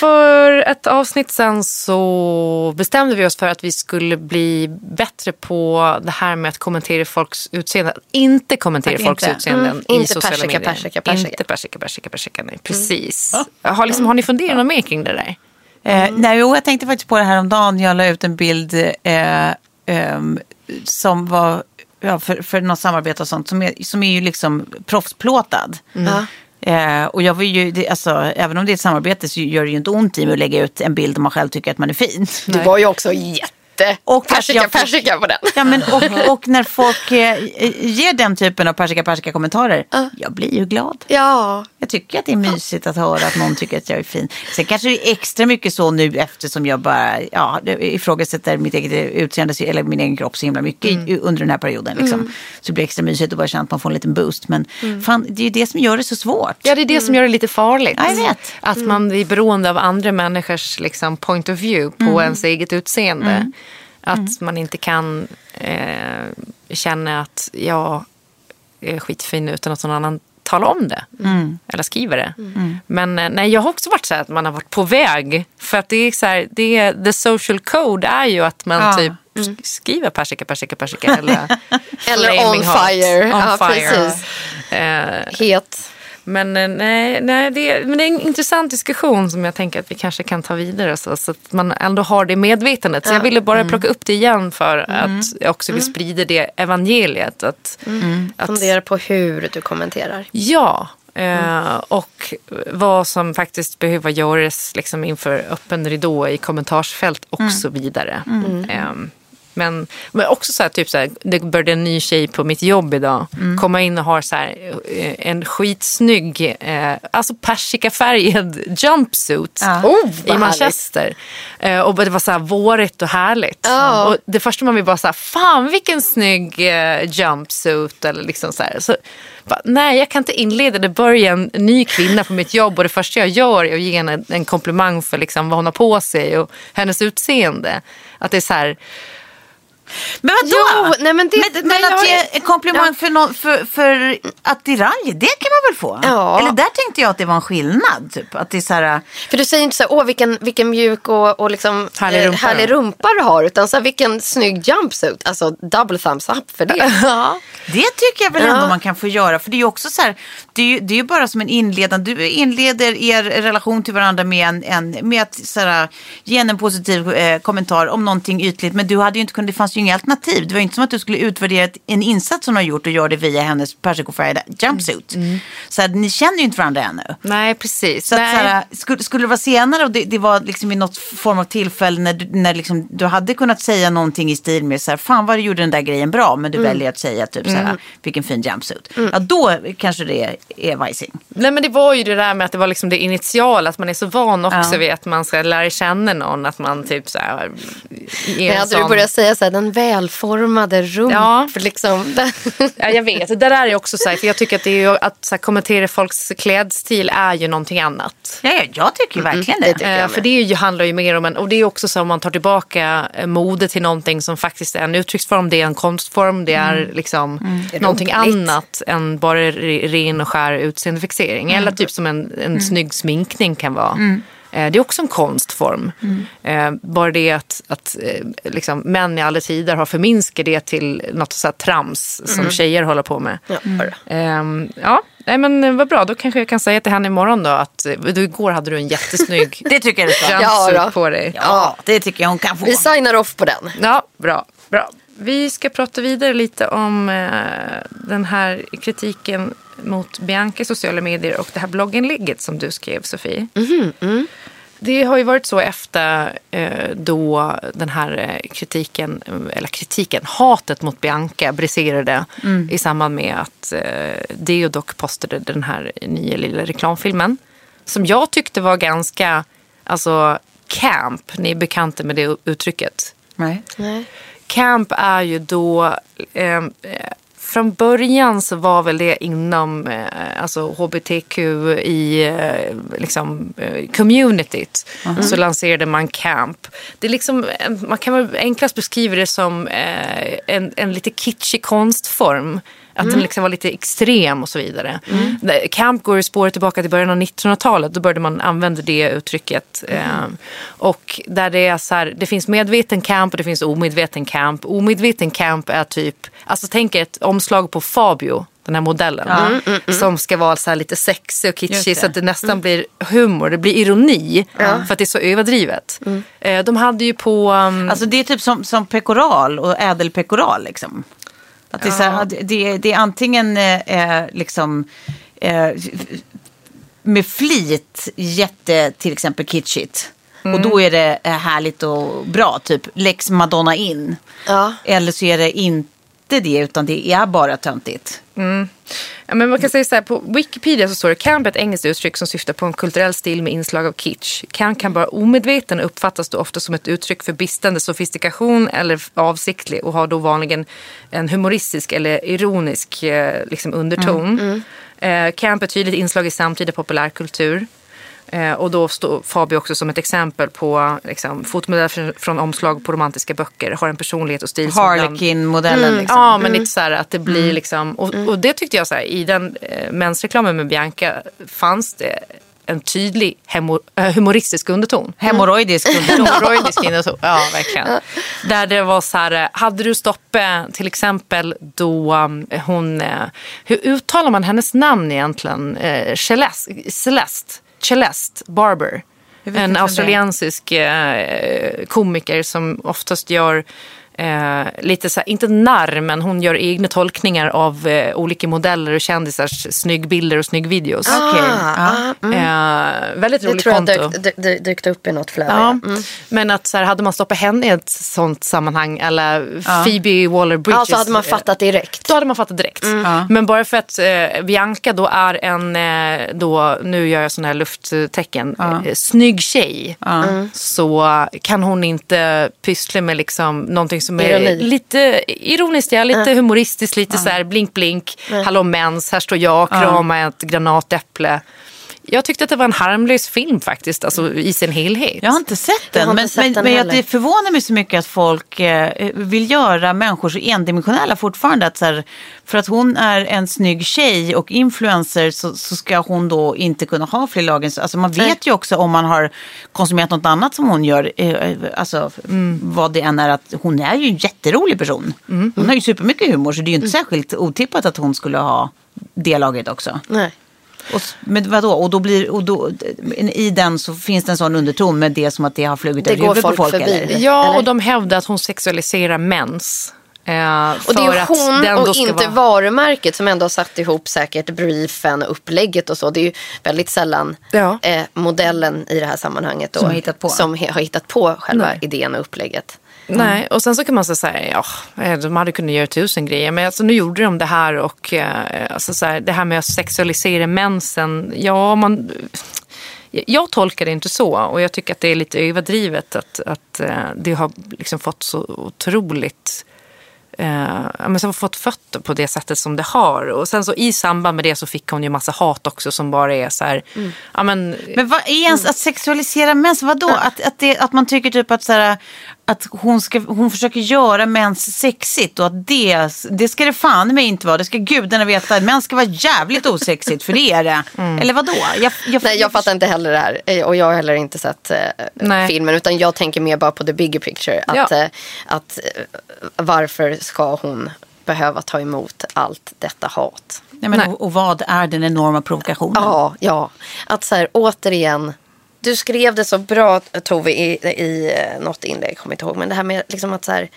För ett avsnitt sen så bestämde vi oss för att vi skulle bli bättre på det här med att kommentera folks utseende. Att inte kommentera
Att
folks
inte.
utseenden
Mm,
i
inte
sociala
persika,
medier.
persika, persika.
Inte persika, persika, persika. Nej, precis. Har, liksom, har ni funderat något mer kring det där?
Eh, nej, jo, jag tänkte faktiskt på det här om dagen. Jag la ut en bild eh, ehm, som var ja, för, för något samarbete och sånt som är, som är ju liksom proffsplåtad.
Ja.
Eh, och jag vill ju, det, alltså, även om det är ett samarbete så gör det ju inte ont i mig att lägga ut en bild om man själv tycker att man är fin.
Du var ju också jätte
och att
persika,
jag
persika på den.
Ja, men, och, [laughs] och när folk eh, ger den typen av persika persika kommentarer, jag blir ju glad.
Ja,
Jag tycker att det är mysigt att höra att någon tycker att jag är fin. Sen kanske det är extra mycket så nu eftersom jag bara ja, ifrågasätter mitt eget utseende eller min egen kropp så himla mycket i- under den här perioden. Liksom. Så det blir extra mysigt att bara känna att man får en liten boost. Men fan, det är ju det som gör det så svårt.
Ja, det är det som gör det lite farligt.
Ja, jag vet.
Att man är beroende av andra människors liksom, point of view på ens eget utseende. Att man inte kan eh, känna att jag är skitfin utan att någon annan talar om det. Eller skriver det. Men eh, nej, jag har också varit så här att man har varit på väg. För att det är så här, det är, the social code är ju att man
Ja.
typ sk- skriver persika, persika, persika. Eller, [laughs]
Eller
flaming
on
hot.
fire.
On
Ja,
fire.
precis.
Eh,
het.
Men, eh, nej, nej, det, men det är en intressant diskussion som jag tänker att vi kanske kan ta vidare. Så, så att man ändå har det medvetandet. Så jag ville bara plocka upp det igen för att jag också vill sprida det evangeliet. Att, att,
Fundera på hur du kommenterar.
Ja, eh, och vad som faktiskt behöver göras liksom inför öppen ridå i kommentarsfält och så vidare. Ehm, men, men också så här, typ så här, det började en ny tjej på mitt jobb idag. Komma in och ha så här, eh, en skitsnygg, eh, alltså persikafärgad jumpsuit
Oh, vad
i. Manchester. Eh, och det var så här vårigt och härligt.
Ja.
Och det första man vill bara så här, fan vilken snygg eh, jumpsuit. Eller liksom så här. Så, bara, nej, jag kan inte inleda. Det börjar en ny kvinna på mitt jobb och det första jag gör är att ge henne en komplimang för liksom vad hon har på sig och hennes utseende. Att det är så här,
Men vadå?
Jo, nej, men det- det-
men,
nej,
men att ge en komplimang för, någon, för, för attiraljer, det kan man väl få?
Ja.
Eller där tänkte jag att det var en skillnad. Typ. Att det är så här,
För du säger inte så här, åh vilken, vilken mjuk och, och liksom,
Härlig
eh,
rumpa
härlig
då."
rumpa du har. Utan så här, vilken snygg jumpsuit. Alltså double thumbs up för det. [laughs]
ja.
det tycker jag väl
Ja.
ändå man kan få göra. För det är ju också så här, det är ju, det är bara som en inledande, du inleder er relation till varandra med, en, en, med att så här, ge en positiv eh, kommentar om någonting ytligt. Men du hade ju inte kunnat, det fanns ju inga alternativ. Det var ju inte som att du skulle utvärdera ett- en insats hon har gjort och göra det via hennes persikofärgade jumpsuit. Så att ni känner ju inte varandra ännu.
Nej, precis.
Så att,
nej.
såhär, skulle, skulle det vara senare och det, det var liksom i något form av tillfälle när, du, när liksom, du hade kunnat säga någonting i stil med så här, fan vad du gjorde den där grejen bra, men du väljer att säga typ så här, vilken fin jumpsuit. Ja, då kanske det är vajsing.
Nej men det var ju det där med att det var liksom det initiala, att man är så van också
Ja.
vid att man ska lära känna någon, att man typ så här... är
hade du
sån-
börjat säga så här, den välformade rump.
Ja.
Liksom, [laughs]
Ja, jag vet. Det där är också så här, för jag tycker att, det är ju, att så här, kommentera folks klädstil är ju någonting annat.
Ja, ja, jag tycker ju verkligen det.
det tycker jag
Eh, för det är ju, handlar ju mer om en, och det är också så om man tar tillbaka eh, mode till någonting som faktiskt är en uttrycksform, det är en konstform, det är liksom någonting
Roligt.
annat än bara re- ren och skär utseendefixering. Eller typ som en, en snygg sminkning kan vara. Eh, Det är också en konstform. Eh, Bara det att, att eh, liksom, män i alla tider har förminskat det till något så här trams som tjejer håller på med.
ja, bara.
Ehm, ja, nej men vad bra. Då kanske jag kan säga till henne imorgon då att du, igår hade du en jättesnygg [laughs]
Det tycker jag ska.
Ja,
på dig.
Ja, det tycker jag hon kan få.
Vi signar off på den.
Ja, bra. bra. Vi ska prata vidare lite om eh, den här kritiken mot Bianca i sociala medier och det här blogginlägget som du skrev, Sofie. Det har ju varit så efter eh, då den här eh, kritiken, eller kritiken, hatet mot Bianca briserade i samband med att eh, Deodoc postade den här nya lilla reklamfilmen. Som jag tyckte var ganska, alltså camp, ni är bekanta med det uttrycket.
Nej.
Camp är ju då... Eh, eh, från början så var väl det inom eh, alltså HBTQ i eh, liksom, eh, communityt. Så lanserade man camp. Det är liksom, en- man kan väl enklast beskriva det som eh, en, en lite kitschig konstform. Att den liksom var lite extrem och så vidare. Det- Camp går ju spåret tillbaka till början av 1900-talet. Då började man använda det uttrycket. Eh, och där det är så här, det finns medveten camp och det finns omedveten camp. Omedveten camp är typ, alltså tänk ett omslag på Fabio, den här modellen. Som ska vara så lite sexig och kitschig så att det nästan blir humor, det blir ironi. För att det är så överdrivet. Eh, de hade ju på... um,
Alltså det är typ som, som pekoral och ädelpekoral liksom. Att det, är så här, att det, det är antingen eh, eh, liksom eh, med flit jätte till exempel kitschigt. Och då är det eh, härligt och bra, typ Lex Madonna in.
Ja.
Eller så är det inte det, utan det är bara töntigt.
Ja, men man kan säga så här, på Wikipedia så står det camp är ett engelskt uttryck som syftar på en kulturell stil med inslag av kitsch. Camp kan bara omedveten uppfattas då ofta som ett uttryck för bristande sofistikation eller avsiktlig och har då vanligen en humoristisk eller ironisk eh, liksom underton. Eh, camp är ett tydligt inslag i samtida populärkultur. Eh, och då står Fabio också som ett exempel på liksom, fotomodeller från, omslag på romantiska böcker. Har en personlighet och stil
Harlequin-modellen liksom.
Ja, men lite så här att det blir liksom. Och, och det tyckte jag så här, i den eh, mensreklamen med Bianca fanns det en tydlig hemo, äh, humoristisk underton.
Hemorrojdisk underton. [laughs]
Hemorrojdisk underton, ja verkligen. Där det var så här, eh, hade du stoppat till exempel då hon, eh, hur uttalar man hennes namn egentligen? Eh, Celeste, Celeste, Celeste Barber. En australiensisk eh, komiker som oftast gör eh, lite så här, inte narr, men hon gör egna tolkningar av eh, olika modeller och kändisars snyggbilder och snyggvideos.
Okej.
Ah,
Ja.
Eh, väldigt
Det
roligt
tror jag
konto.
dök, dök, dök, dök upp i något flöde.
Ja.
Mm.
Men att så här, hade man stoppat henne i ett sånt sammanhang eller Phoebe Waller-Bridges.
Ja, så hade man
eh,
fattat direkt.
Då hade man fattat direkt.
Ja.
Men bara för att eh, Bianca då är en, eh, då, nu gör jag sådana här lufttecken, eh, snygg tjej. Så kan hon inte pyssla med liksom någonting som är
Ironi.
lite ironiskt, ja, lite humoristiskt, lite så här blink blink, hallå mens, här står jag, krama ett granatäpple. Jag tyckte att det var en harmlös film faktiskt, alltså i sin helhet.
Jag har inte sett den.
har
Men,
inte sett
men,
den
men det förvånar mig så mycket att folk eh, vill göra människor så endimensionella fortfarande. Att så här, för att hon är en snygg tjej och influencer så, så ska hon då inte kunna ha fler lagen. Alltså man vet ju också om man har konsumerat något annat som hon gör. Eh, alltså vad det än är att hon är ju en jätterolig person. Hon har ju supermycket humor så det är ju inte särskilt otippat att hon skulle ha det laget också.
Nej.
Och, men vadå? Och då blir, och då, I den så finns det en sån underton med det som att det har flugit
Det
över huvudet på
folk förbi.
Eller?
Ja,
Eller?
och de hävdar att hon sexualiserar mens. Eh,
Och det är ju hon och inte
vara-
varumärket som ändå har satt ihop säkert briefen och upplägget och så. Det är ju väldigt sällan
Ja.
eh, modellen i det här sammanhanget då,
Som har hittat på.
som he- har hittat på själva
Nej.
idén och upplägget.
Nej, och sen så kan man så säga, ja, eh, de hade kunnat göra tusen grejer. Men alltså, nu gjorde de det här och eh, alltså, så här, det här med att sexualisera mensen. Ja, man... Jag tolkar det inte så och jag tycker att det är lite överdrivet att, att eh, det har liksom fått så otroligt eh, men som har fått fötter på det sättet som det har. Och sen så i samband med det så fick hon ju massa hat också som bara är så här, ja men
Men vad är ens att sexualisera mens? Vadå? Att, att, det, att man tycker typ att, så här, att hon, ska, hon försöker göra mens sexigt och att det, det ska det fan mig inte vara. Det ska gudarna veta. Mens ska vara jävligt osexigt för det är det. Eller vadå? Jag, jag,
Nej, jag fattar inte heller det här. Eh, Och jag har heller inte sett eh, filmen. Utan jag tänker mer bara på the bigger picture. Att,
Ja.
eh, att eh, varför ska hon behöva ta emot allt detta hat?
Nej, men, och, och vad är den enorma provokationen?
Ja, ja. Att så här, återigen. Du skrev det så bra Tove i, i eh, något inlägg, jag kommer inte ihåg. Men det här med liksom att så här.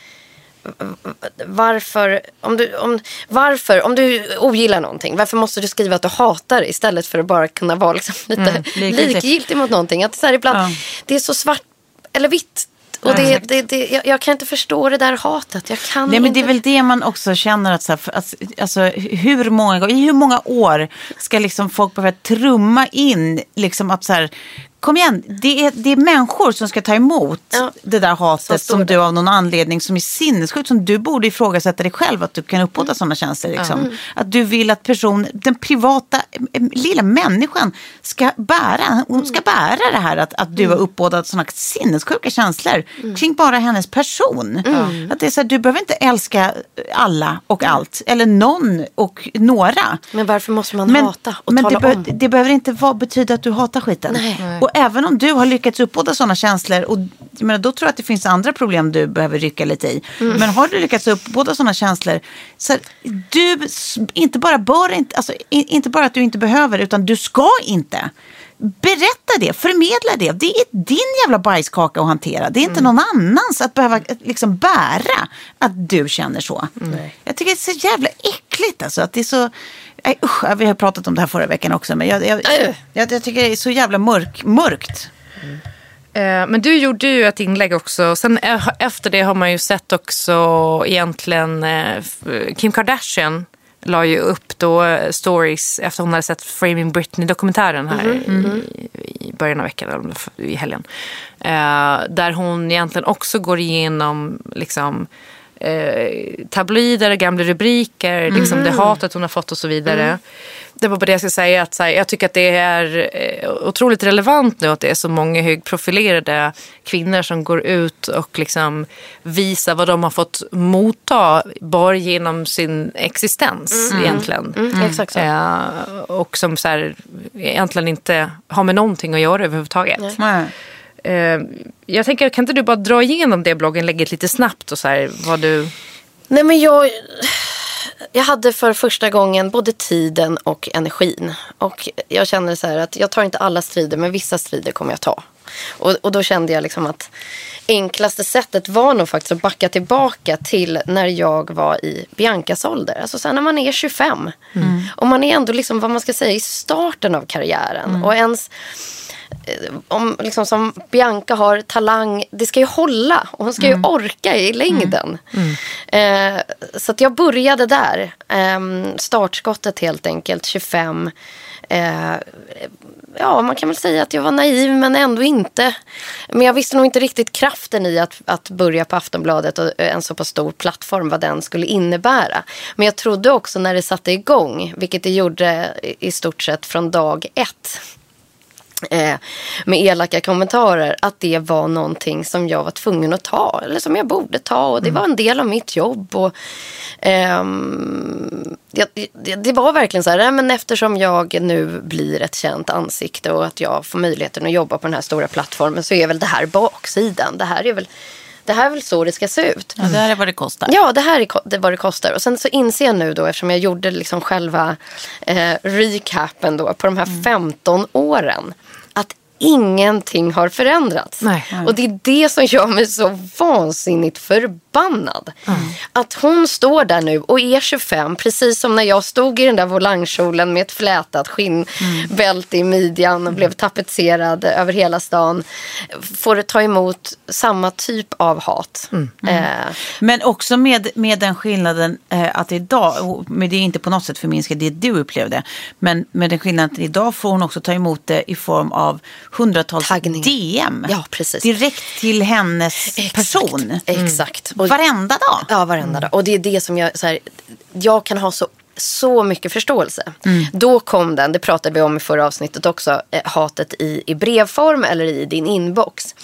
Varför om, du, om, varför, om du ogillar någonting, varför måste du skriva att du hatar det istället för att bara kunna vara liksom [laughs] lite
likgiltig.
likgiltig mot någonting? Att så här, ibland,
Ja.
Det är så svart eller vitt. Och det, det, det, jag, jag kan inte förstå det där hatet. Jag kan
Nej men
inte.
det är väl det man också känner att, så här, att alltså, hur många i hur många år ska liksom folk behöva trumma in liksom att så här, kom igen, det är, det är människor som ska ta emot
Ja.
det där hatet som du av någon anledning som är sinnessjukt, som du borde ifrågasätta dig själv att du kan uppbåda sådana tjänster. Liksom. Att du vill att person, den privata lilla människan ska bära, hon ska bära det här att, att du har uppbådat sådana sinnessjuka känslor kring bara hennes person. Att det är så här, du behöver inte älska alla och allt, eller någon och några.
Men varför måste man hata och
men
tala
det,
om?
det behöver inte vara, betyda att du hatar skiten.
Nej.
Och även om du har lyckats uppbåda sådana känslor, och jag menar, då tror jag att det finns andra problem du behöver rycka lite i.
Mm.
Men har du lyckats uppbåda sådana känslor, så här, du inte bara bör inte, alltså, inte bara att du inte behöver, utan du ska inte. Berätta det, förmedla det. Det är din jävla bajskaka att hantera. Det är
Mm.
inte någon annans att behöva eh, liksom bära att du känner så. Jag tycker det är så jävla äckligt alltså. Att det är så, nej, usch, vi har pratat om det här förra veckan också. Men jag, jag,
Äh.
jag, jag tycker det är så jävla mörk, mörkt.
Eh, Men du gjorde ju ett inlägg också. Sen eh, efter det har man ju sett också egentligen eh, Kim Kardashian la ju upp då stories efter hon hade sett Framing Britney-dokumentären här i, i början av veckan, eller i helgen. Där hon egentligen också går igenom liksom, eh, tabloider, gamla rubriker, liksom det hatet hon har fått och så vidare. Det var bara det jag skulle säga. Att, här, jag tycker att det är eh, otroligt relevant nu att det är så många högprofilerade kvinnor som går ut och liksom visar vad de har fått motta bara genom sin existens egentligen.
Mm, exakt så.
Eh, och som så här, egentligen inte har med någonting att göra överhuvudtaget.
Nej.
Eh, jag tänker, kan inte du bara dra igenom det blogginlägget lite snabbt och så här, vad du...
Nej men jag, jag hade för första gången både tiden och energin. Och jag kände så här att jag tar inte alla strider men vissa strider kommer jag ta. Och, och då kände jag liksom att enklaste sättet var nog faktiskt att backa tillbaka till när jag var i Biancas ålder. Alltså sen när man är 25. Och man är ändå liksom vad man ska säga i starten av karriären. Och ens eh, om liksom som Bianca har talang, det ska ju hålla och hon ska ju orka i längden. Eh, så jag började där. Eh, startskottet helt enkelt, 25. Eh, ja, man kan väl säga att jag var naiv men ändå inte. Men jag visste nog inte riktigt kraften i att, att börja på Aftonbladet och eh, en så pass stor plattform, vad den skulle innebära. Men jag trodde också när det satte igång, vilket det gjorde i- i stort sett från dag ett eh, med elaka kommentarer att det var någonting som jag var tvungen att ta eller som jag borde ta och det var en del av mitt jobb. Och, ehm, det, det, var verkligen så här, nej, men eftersom jag nu blir ett känt ansikte och att jag får möjligheten att jobba på den här stora plattformen så är väl det här baksidan. Det här är väl, det här är väl så det ska se ut.
Ja, det här är vad det kostar.
Ja, det här är det vad det kostar. Och sen så inser jag nu då, eftersom jag gjorde liksom själva eh, recapen då på de här 15 åren, ingenting har förändrats.
Nej.
Och det är det som gör mig så vansinnigt förbannad. Att hon står där nu och är 25, precis som när jag stod i den där volangkjolen med ett flätat skinnbälte i midjan och blev tapetserad över hela stan. Får ta emot samma typ av hat. Eh,
Men också med, med den skillnaden eh, att idag, med det är inte på något sätt förminska det du upplevde, men med den skillnaden att idag får hon också ta emot det i form av hundratals
Taggningar.
DM.
Ja, precis.
Direkt till hennes person.
Exakt. Och-
Varenda dag.
Ja, varenda dag. Och det är det som jag, så här, jag kan ha så, så mycket förståelse. Då kom den, det pratade vi om i förra avsnittet också, eh, hatet i, i brevform eller i din inbox.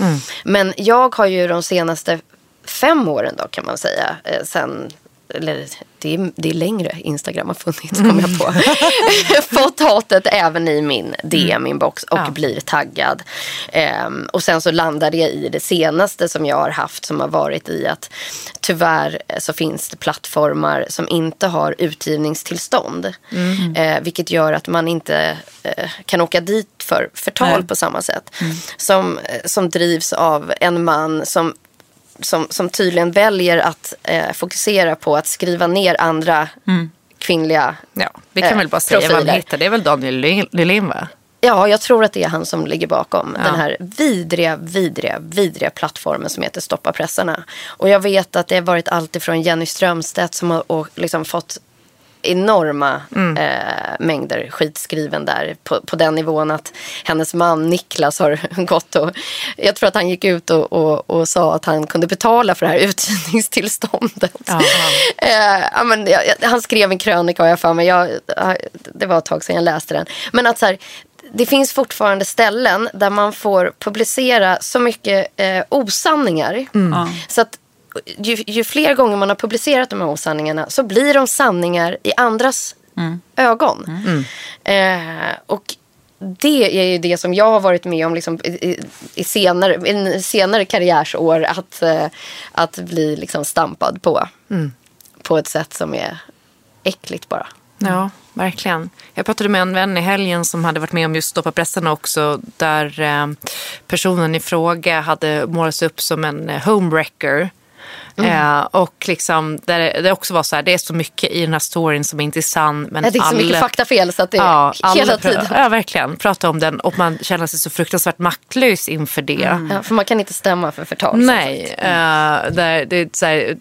Men jag har ju de senaste fem åren då kan man säga, eh, sen eller det är, det är längre Instagram har funnits kom jag på. [laughs] Fått hatet även i min DM-inbox och
Ja.
blir taggad. Ehm, och sen så landade jag i det senaste som jag har haft som har varit i att tyvärr så finns det plattformar som inte har utgivningstillstånd. Eh, vilket gör att man inte eh, kan åka dit för förtal
Nej.
på samma sätt. Som, eh, som drivs av en man som som, som tydligen väljer att eh, fokusera på att skriva ner andra kvinnliga
Ja, vi kan
eh,
väl bara säga vad han
profiler.
heter. Det är väl Daniel Nylén va?
Ja, jag tror att det är han som ligger bakom den här vidriga, vidriga, vidriga plattformen som heter Stoppa pressarna. Och jag vet att det har varit allt ifrån Jenny Strömstedt som har och liksom fått enorma eh, mängder skit skriven där på, på den nivån att hennes man Niklas har [laughs] gått och jag tror att han gick ut och, och, och sa att han kunde betala för det här [laughs] utgivningstillståndet.
Ja. [laughs]
Eh, men, jag, jag- han skrev en krönika har jag för mig. Jag, det var ett tag sedan jag läste den. Men att så här, det finns fortfarande ställen där man får publicera så mycket eh, osanningar.
Ja.
Så att ju, ju fler gånger man har publicerat de här osanningarna så blir de sanningar i andras ögon. Eh, och det är ju det som jag har varit med om liksom, i, i, senare, i senare karriärsår. Att, eh, att bli liksom stampad på. På ett sätt som är äckligt bara.
Ja, verkligen. Jag pratade med en vän i helgen som hade varit med om just Stoppa pressarna också. Där eh, personen i fråga hade målats upp som en eh, homewrecker. Eh, och liksom, där det, också var så här, det är så mycket i den här storyn som inte är sann. Men
det är så mycket faktafel så att det är
ja, alla
hela tiden.
Ja, verkligen. Prata om den och man känner sig så fruktansvärt maktlös inför det.
Ja, för man kan inte stämma för förtal.
Nej, eh, där, det så här,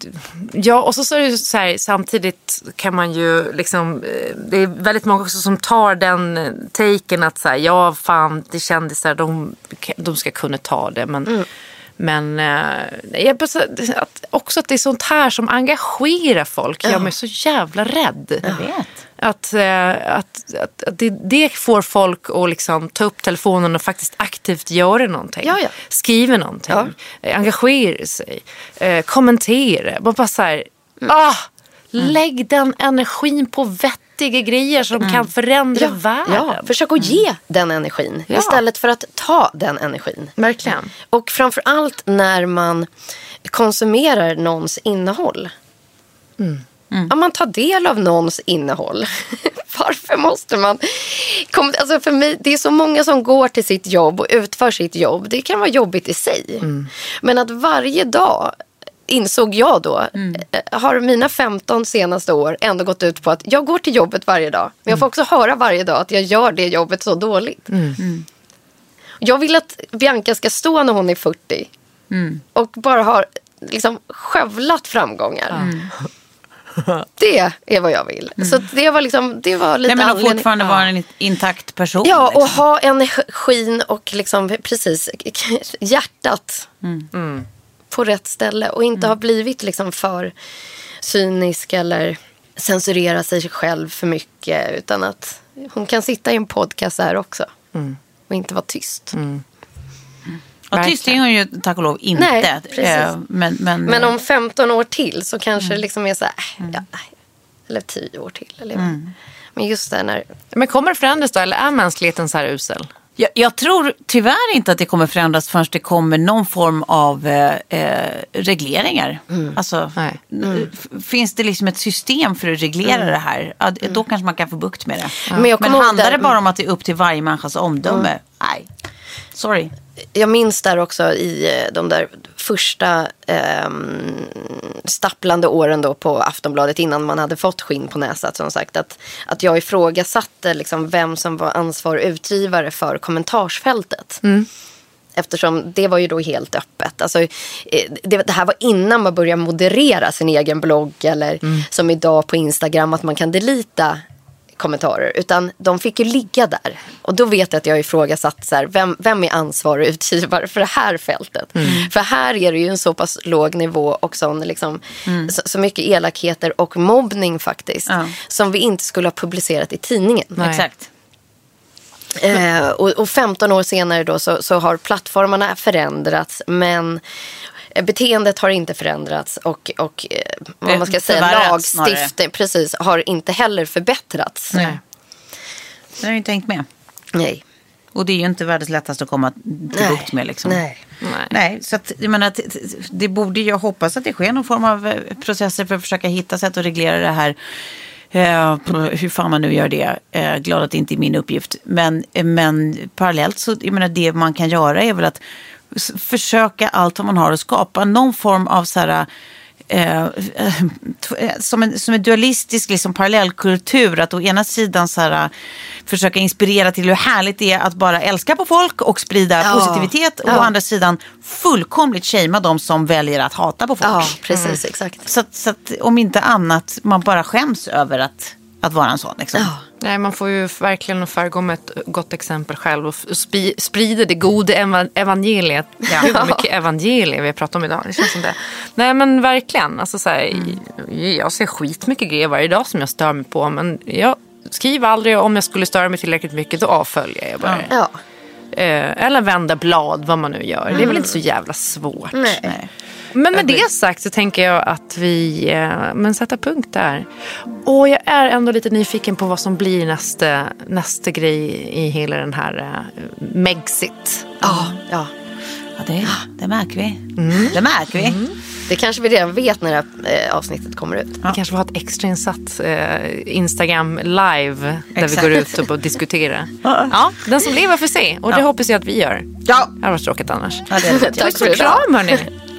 ja och så, så är det så här, samtidigt kan man ju liksom, eh, det är väldigt många också som tar den eh, taken att så här, ja fan det är kändisar, de, de ska kunna ta det. Men, Men eh, jag att, också att det är sånt här som engagerar folk gör mig så jävla rädd.
Jag vet.
Att, eh, att, att, att det, det får folk att liksom ta upp telefonen och faktiskt aktivt göra någonting.
Ja, ja.
Skriva någonting.
Ja.
eh, Engagera sig. Eh, kommentera. Bara, bara så här,
Mm.
ah, lägg den energin på vettiga grejer som kan förändra världen.
Mm. Ja, försök att ge den energin
Ja.
istället för att ta den energin.
Verkligen.
Och framför allt när man konsumerar någons innehåll. Om man tar del av någons innehåll. [laughs] Varför måste man... Alltså för mig, det är så många som går till sitt jobb och utför sitt jobb. Det kan vara jobbigt i sig. Men att varje dag insåg jag då, eh, har mina 15 senaste år ändå gått ut på att jag går till jobbet varje dag. Men jag får också höra varje dag att jag gör det jobbet så dåligt. Jag vill att Bianca ska stå när hon är 40 och bara har liksom skövlat framgångar. [laughs] Det är vad jag vill. Så det var, liksom, det var lite
Nej, men att
anledning-
fortfarande vara en intakt person.
Ja, och
liksom.
ha energin och liksom precis [laughs] hjärtat
Mm.
På rätt ställe. Och inte ha blivit liksom för cynisk eller censurera sig själv för mycket. Utan att hon kan sitta i en podcast här också.
Mm.
Och inte vara tyst.
Och tyst är hon ju tack och lov inte.
Nej, precis.
Eh, Men, men,
Men om 15 år till så kanske
Mm.
det liksom är så här. äh, Ja, nej. eller 10 år till. Eller,
Mm.
Men just det här när...
Men kommer det förändras då? Eller är mänskligheten så här usel?
Jag, jag tror tyvärr inte att det kommer förändras förrän det kommer någon form av eh, eh, regleringar. Alltså,
Nej.
f- Finns det liksom ett system för att reglera det här, ja, då kanske man kan få bukt med det.
Men jag kommer ihåg
handlar det bara om att det är upp till varje människas omdöme? Nej, sorry.
jag minns där också i eh, de där första ehm, stapplande åren då på Aftonbladet innan man hade fått skinn på näsan som sagt att, att jag ifrågasatte liksom vem som var ansvarig utgivare för kommentarsfältet. Eftersom det var ju då helt öppet. Alltså, eh, det, det här var innan man började moderera sin egen blogg eller som idag på Instagram att man kan delita kommentarer. Utan de fick ju ligga där. Och då vet jag att jag ifrågasatt så här, vem, vem är ansvarig utgivare för det här fältet? För här är det ju en så pass låg nivå och sån, liksom, så, så mycket elakheter och mobbning faktiskt.
Ja.
Som vi inte skulle ha publicerat i tidningen.
Nej.
Exakt.
Eh, och, och 15 år senare då så, så har plattformarna förändrats men beteendet har inte förändrats och, och eh, vad man ska säga, lagstiftning precis, har inte heller förbättrats.
Nej. Det har jag inte tänkt med.
Nej.
Och det är ju inte världens lättaste att komma till bukt med. Liksom.
Nej.
Nej.
Nej, så att, jag menar, det borde jag hoppas att det sker någon form av eh, processer för att försöka hitta sätt att reglera det här. Eh, hur fan man nu gör det. Eh, glad att det inte är min uppgift. Men, eh, men parallellt så, jag menar, det man kan göra är väl att försöka allt vad man har att skapa någon form av så här eh, eh, eh, som, en, som en dualistisk liksom, parallellkultur. Att å ena sidan så här, eh, försöka inspirera till hur härligt det är att bara älska på folk och sprida
Ja.
positivitet. Och å andra sidan fullkomligt shamea de som väljer att hata på folk.
Ja, precis. Exakt.
Så, så att om inte annat, man bara skäms över att, att vara en sån. Liksom.
Ja.
Nej, man får ju verkligen föregå med ett gott exempel själv och spi- sprida det goda eva- evangeliet. Ja. Gud vad mycket evangelier vi har pratat om idag. Det känns som det. Nej men verkligen. Alltså, så här, Jag ser skitmycket grejer varje dag som jag stör mig på. Men jag skriver aldrig om jag skulle störa mig tillräckligt mycket. Då avföljer jag bara.
Ja.
Eh, eller vända blad, vad man nu gör. Det är väl inte så jävla svårt.
Nej.
Nej.
Men med det sagt så tänker jag att vi eh, men sätter punkt där. Och jag är ändå lite nyfiken på vad som blir nästa, nästa grej i hela den här eh, Megxit.
Ja, ja.
Ja, det, det märker vi. Det märker vi.
Det kanske vi redan vet när det här eh, avsnittet kommer ut.
Vi kanske får ha ett extrainsatt eh, Instagram live där
Exakt.
vi går ut och diskuterar. Ja, den som lever får se. Och det hoppas jag att vi gör.
Ja.
Det hade varit tråkigt annars.
Ja, det är det.
Tack
Puss
för
och
idag.
kram hörni.